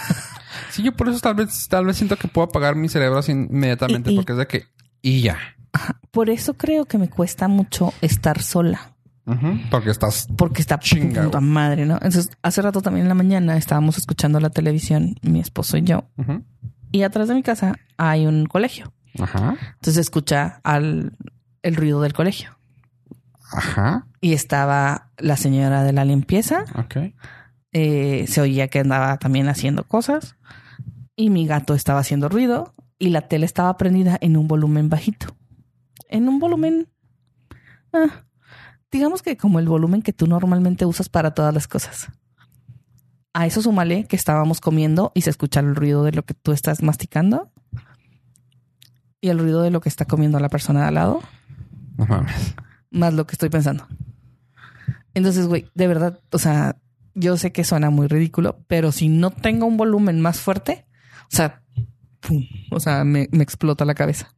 Sí, yo por eso tal vez, tal vez siento que puedo apagar mi cerebro así inmediatamente, Y- y- porque es de que y ya. por eso creo que me cuesta mucho estar sola. Ujú, Porque estás Porque está Chinga, puta madre, ¿no? Entonces, hace rato también en la mañana estábamos escuchando la televisión, mi esposo y yo. Y atrás de mi casa hay un colegio. Ajá. Entonces escucha al, el ruido del colegio. Ajá. Y estaba la señora de la limpieza. Ok. eh, se oía que andaba también haciendo cosas. Y mi gato estaba haciendo ruido. Y la tele estaba prendida en un volumen bajito. En un volumen... ah, digamos que como el volumen que tú normalmente usas para todas las cosas. A eso súmale que estábamos comiendo y se escucha el ruido de lo que tú estás masticando. Y el ruido de lo que está comiendo la persona de al lado. No mames. Más lo que estoy pensando. Entonces, güey, de verdad, o sea, yo sé que suena muy ridículo, pero si no tengo un volumen más fuerte, o sea, pum, o sea, me, me explota la cabeza.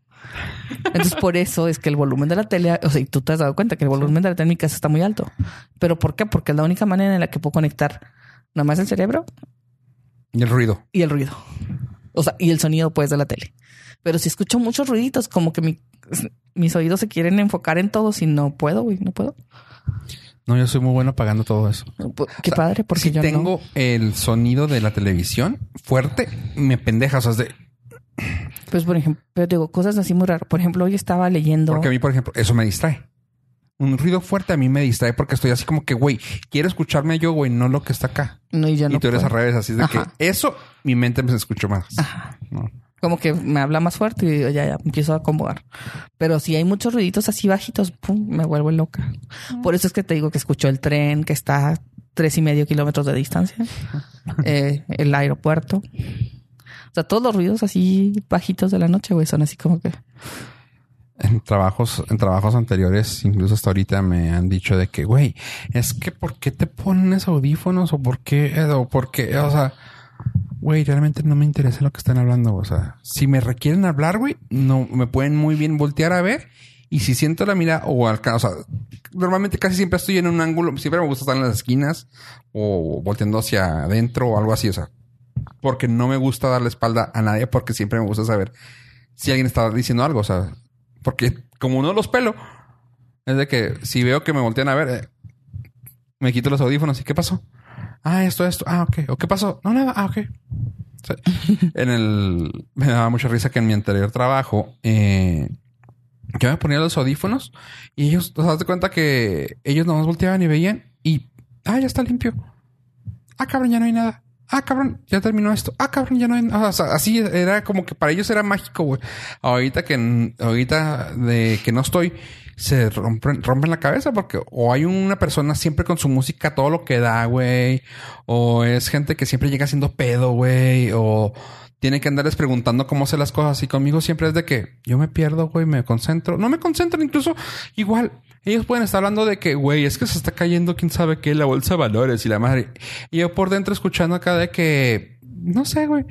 Entonces, por eso es que el volumen de la tele, o sea, y tú te has dado cuenta que el volumen de la tele en mi casa está muy alto. ¿Pero por qué? Porque es la única manera en la que puedo conectar nada más el cerebro Y el ruido. y el ruido. O sea, y el sonido pues de la tele. Pero si escucho muchos ruiditos, como que mi- mis oídos se quieren enfocar en todo, si no puedo, güey, no puedo. No, yo soy muy bueno apagando todo eso. Pu- Qué O sea, padre, porque si yo tengo el sonido de la televisión fuerte, me pendeja. O sea, es de. Pues, por ejemplo, pero digo, cosas así muy raras. Por ejemplo, hoy estaba leyendo. porque a mí, por ejemplo, eso me distrae. Un ruido fuerte a mí me distrae porque estoy así como que, güey, quiero escucharme yo, güey, no lo que está acá. No, y yo no y tú eres puedo. al revés, así es de Ajá. que eso, mi mente me escuchó más. Ajá. No. Como que me habla más fuerte y digo, ya, ya, empiezo a acomodar. Pero si hay muchos ruiditos así bajitos, pum, me vuelvo loca. Por eso es que te digo que escucho el tren que está a tres y medio kilómetros de distancia, <laughs> eh, el aeropuerto. O sea, todos los ruidos así bajitos de la noche, güey, son así como que... En trabajos, en trabajos anteriores, incluso hasta ahorita me han dicho de que, güey, es que ¿por qué te pones audífonos? O por qué, o por qué, o sea, güey, realmente no me interesa lo que están hablando. O sea, si me requieren hablar, güey, no me pueden muy bien voltear a ver. Y si siento la mirada o alcanzo, o sea, normalmente casi siempre estoy en un ángulo, siempre me gusta estar en las esquinas o volteando hacia adentro o algo así, o sea, porque no me gusta darle espalda a nadie porque siempre me gusta saber si alguien está diciendo algo, o sea, porque como no los pelo, es de que si veo que me voltean a ver, eh, me quito los audífonos y ¿qué pasó? Ah, esto, esto. Ah, ok. ¿O qué pasó? No, nada. Ah, ok. En el... Me daba mucha risa que en mi anterior trabajo, eh, yo me ponía los audífonos y ellos, ¿te das cuenta que ellos nomás volteaban y veían y, ah, ya está limpio. Ah, cabrón, ya no hay nada. Ah, cabrón, ya terminó esto. Ah, cabrón, ya no hay nada. O sea, así era como que para ellos era mágico, güey. Ahorita que, ahorita de que no estoy, se rompen, rompen la cabeza porque o hay una persona siempre con su música todo lo que da, güey. O es gente que siempre llega haciendo pedo, güey. O tiene que andarles preguntando cómo hacer las cosas. Y conmigo siempre es de que yo me pierdo, güey, me concentro. No me concentro, incluso igual. Ellos pueden estar hablando de que, güey, es que se está cayendo quién sabe qué, la bolsa de valores y la madre. Y yo por dentro escuchando acá de que, no sé, güey.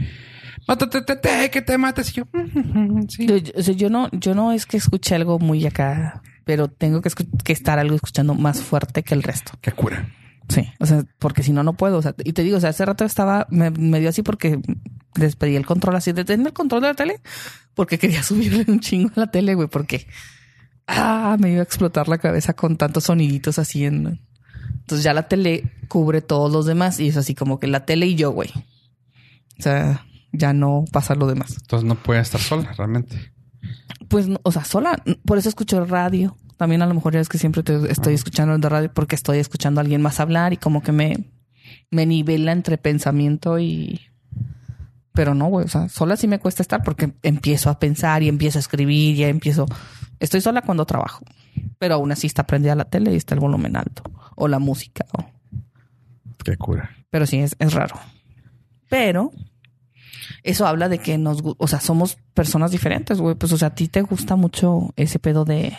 mátate, te, te, que te mates. Y yo, <laughs> sí. Yo, no, yo no es que escuche algo muy acá, pero tengo que, que estar algo escuchando más fuerte que el resto. Qué cura. Sí, o sea, porque si no, no puedo. O sea, y te digo, o sea, hace rato estaba, me, me dio así porque les pedí el control así de tener el control de la tele, porque quería <laughs> subirle un chingo a la tele, güey, porque ah, me iba a explotar la cabeza con tantos soniditos así en. Entonces ya la tele cubre todos los demás y es así como que la tele y yo, güey. O sea, ya no pasa lo demás. Entonces no puede estar sola, realmente. Pues, no, o sea, sola. Por eso escucho el radio. También a lo mejor es que siempre te estoy escuchando el de radio porque estoy escuchando a alguien más hablar y como que me, me nivela entre pensamiento y... Pero no, güey, o sea, sola sí me cuesta estar porque empiezo a pensar y empiezo a escribir, ya empiezo... Estoy sola cuando trabajo, pero aún así está prendida la tele y está el volumen alto o la música. o- Qué cura. pero sí, es, es raro. Pero eso habla de que nos, o sea, somos personas diferentes, güey. Pues, o sea, a ti te gusta mucho ese pedo de,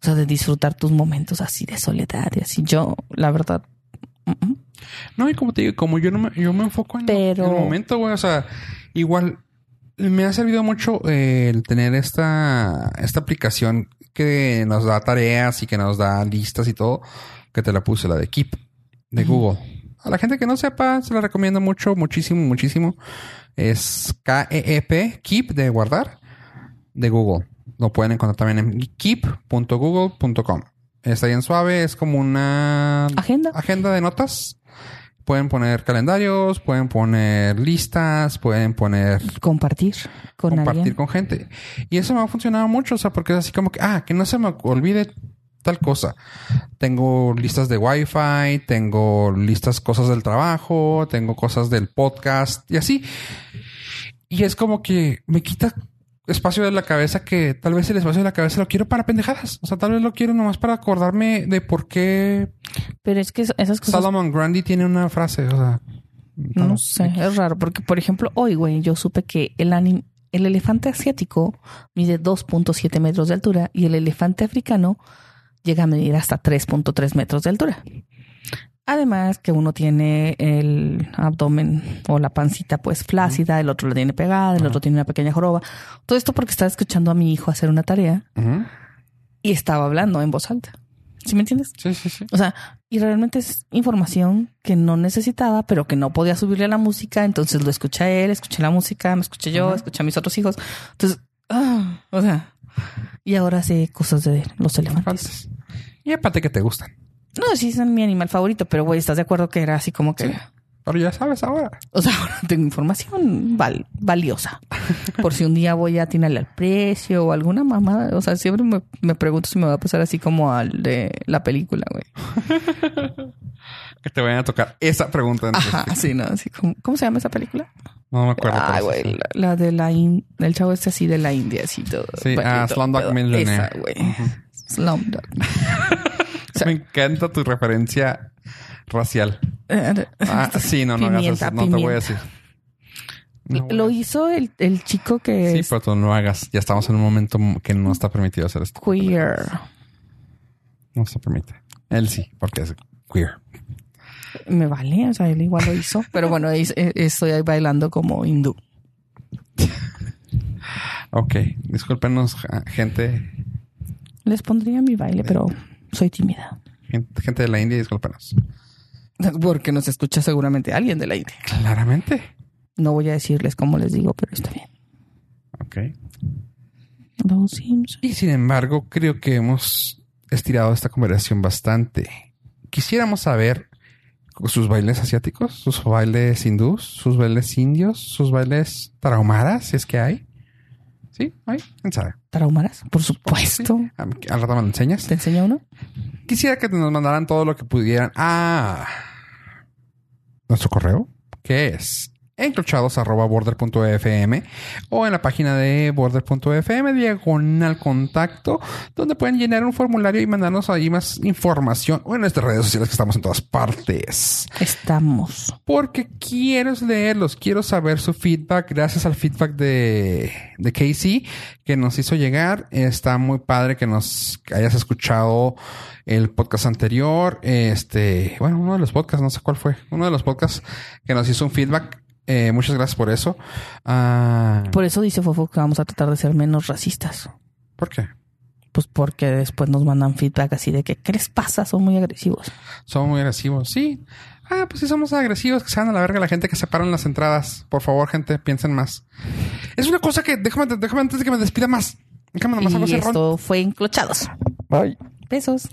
o sea, de disfrutar tus momentos así de soledad y así. Yo, la verdad. No, y como te digo, como yo no me, yo me enfoco en, Pero- en el momento, güey. O sea, igual me ha servido mucho eh, el tener esta, esta aplicación que nos da tareas y que nos da listas y todo, que te la puse, la de Keep de. Google. A la gente que no sepa, se la recomiendo mucho, muchísimo, muchísimo. Es K-E-E-P, Keep de guardar, de Google. Lo pueden encontrar también en keep.google.com. Está bien suave, es como una agenda. agenda de notas. Pueden poner calendarios, pueden poner listas, pueden poner Compartir con compartir alguien. con gente. Y eso me ha funcionado mucho, o sea, porque es así como que, ah, que no se me olvide tal cosa. Tengo listas de Wi-Fi, tengo listas cosas del trabajo, tengo cosas del podcast y así. Y es como que me quita espacio de la cabeza que tal vez el espacio de la cabeza lo quiero para pendejadas. O sea, tal vez lo quiero nomás para acordarme de por qué Pero es que es- esas cosas Solomon Grundy tiene una frase, o sea, No sé, es raro porque, por ejemplo, hoy, güey, yo supe que el, el elefante asiático mide 2.7 metros de altura y el elefante africano llega a medir hasta 3.3 metros de altura. Además que uno tiene el abdomen o la pancita pues flácida, el otro la tiene pegada, el otro tiene una pequeña joroba. Todo esto porque estaba escuchando a mi hijo hacer una tarea y estaba hablando en voz alta. ¿Sí me entiendes? Sí, sí, sí. O sea, y realmente es información que no necesitaba, pero que no podía subirle a la música. Entonces lo escuché a él, escuché la música, me escuché yo, Ajá. escuché a mis otros hijos. Entonces, ah, o sea, y ahora sé cosas de los elefantes. Y aparte que te gustan. No, sí, son mi animal favorito, pero güey, ¿estás de acuerdo que era así como que, Sí. Pero ya sabes ahora. o sea, <laughs> ahora tengo información val- valiosa por si un día voy a atinarle al precio o alguna mamada. O sea, siempre me, me pregunto si me va a pasar así como al de la película, güey. <laughs> Que te vayan a tocar esa pregunta. Ajá, sí, no, así como, ¿cómo se llama esa película? No me acuerdo. Pero güey, la, la de la in, el chavo este así de la India, así todo. Sí, ah, Slumdog. Millionaire. Esa, güey. Slumdog. <laughs> Me encanta tu referencia racial. Ah, <laughs> sí, no, no hagas eso. No te voy a decir. No Lo hizo el, el chico que Sí, es pero tú no lo hagas. Ya estamos en un momento que no está permitido hacer esto. queer. No se permite. Él sí, porque es queer. Me vale, o sea, él igual lo hizo. <laughs> Pero bueno, es- estoy ahí bailando como hindú. Ok, discúlpenos, gente, Les pondría mi baile, pero soy tímida. gente, gente de la India, discúlpenos. Porque nos escucha seguramente alguien de la India. Claramente. No voy a decirles cómo les digo, pero está bien. Ok. Los Simpsons. Y sin embargo, creo que hemos estirado esta conversación bastante. Quisiéramos saber sus bailes asiáticos, sus bailes hindús, sus bailes indios, sus bailes tarahumaras, si es que hay. Sí, hay, quién sabe. ¿Traumaras? Por supuesto. Sí. Al al rato me lo enseñas. ¿Te enseña uno? Quisiera que nos mandaran todo lo que pudieran a nuestro correo, que es encrochados.border.fm o en la página de border.fm diagonal contacto donde pueden llenar un formulario y mandarnos ahí más información o en nuestras redes sociales que estamos en todas partes Estamos. porque quiero leerlos, quiero saber su feedback gracias al feedback de, de Casey que nos hizo llegar. Está muy padre que nos hayas escuchado el podcast anterior. Este, bueno, uno de los podcasts, no sé cuál fue, uno de los podcasts que nos hizo un feedback Eh, muchas gracias por eso. Ah, Por eso dice Fofo que vamos a tratar de ser menos racistas. ¿Por qué? Pues porque después nos mandan feedback así de que, ¿qué les pasa? Son muy agresivos. Somos muy agresivos. Sí. Ah, pues sí somos agresivos. Que se van a la verga la gente que se paran las entradas. Por favor, gente, piensen más. Es una cosa que... Déjame, déjame antes de que me despida más. Déjame nomás algo y cerrón. esto fue enclochados. Bye. Besos.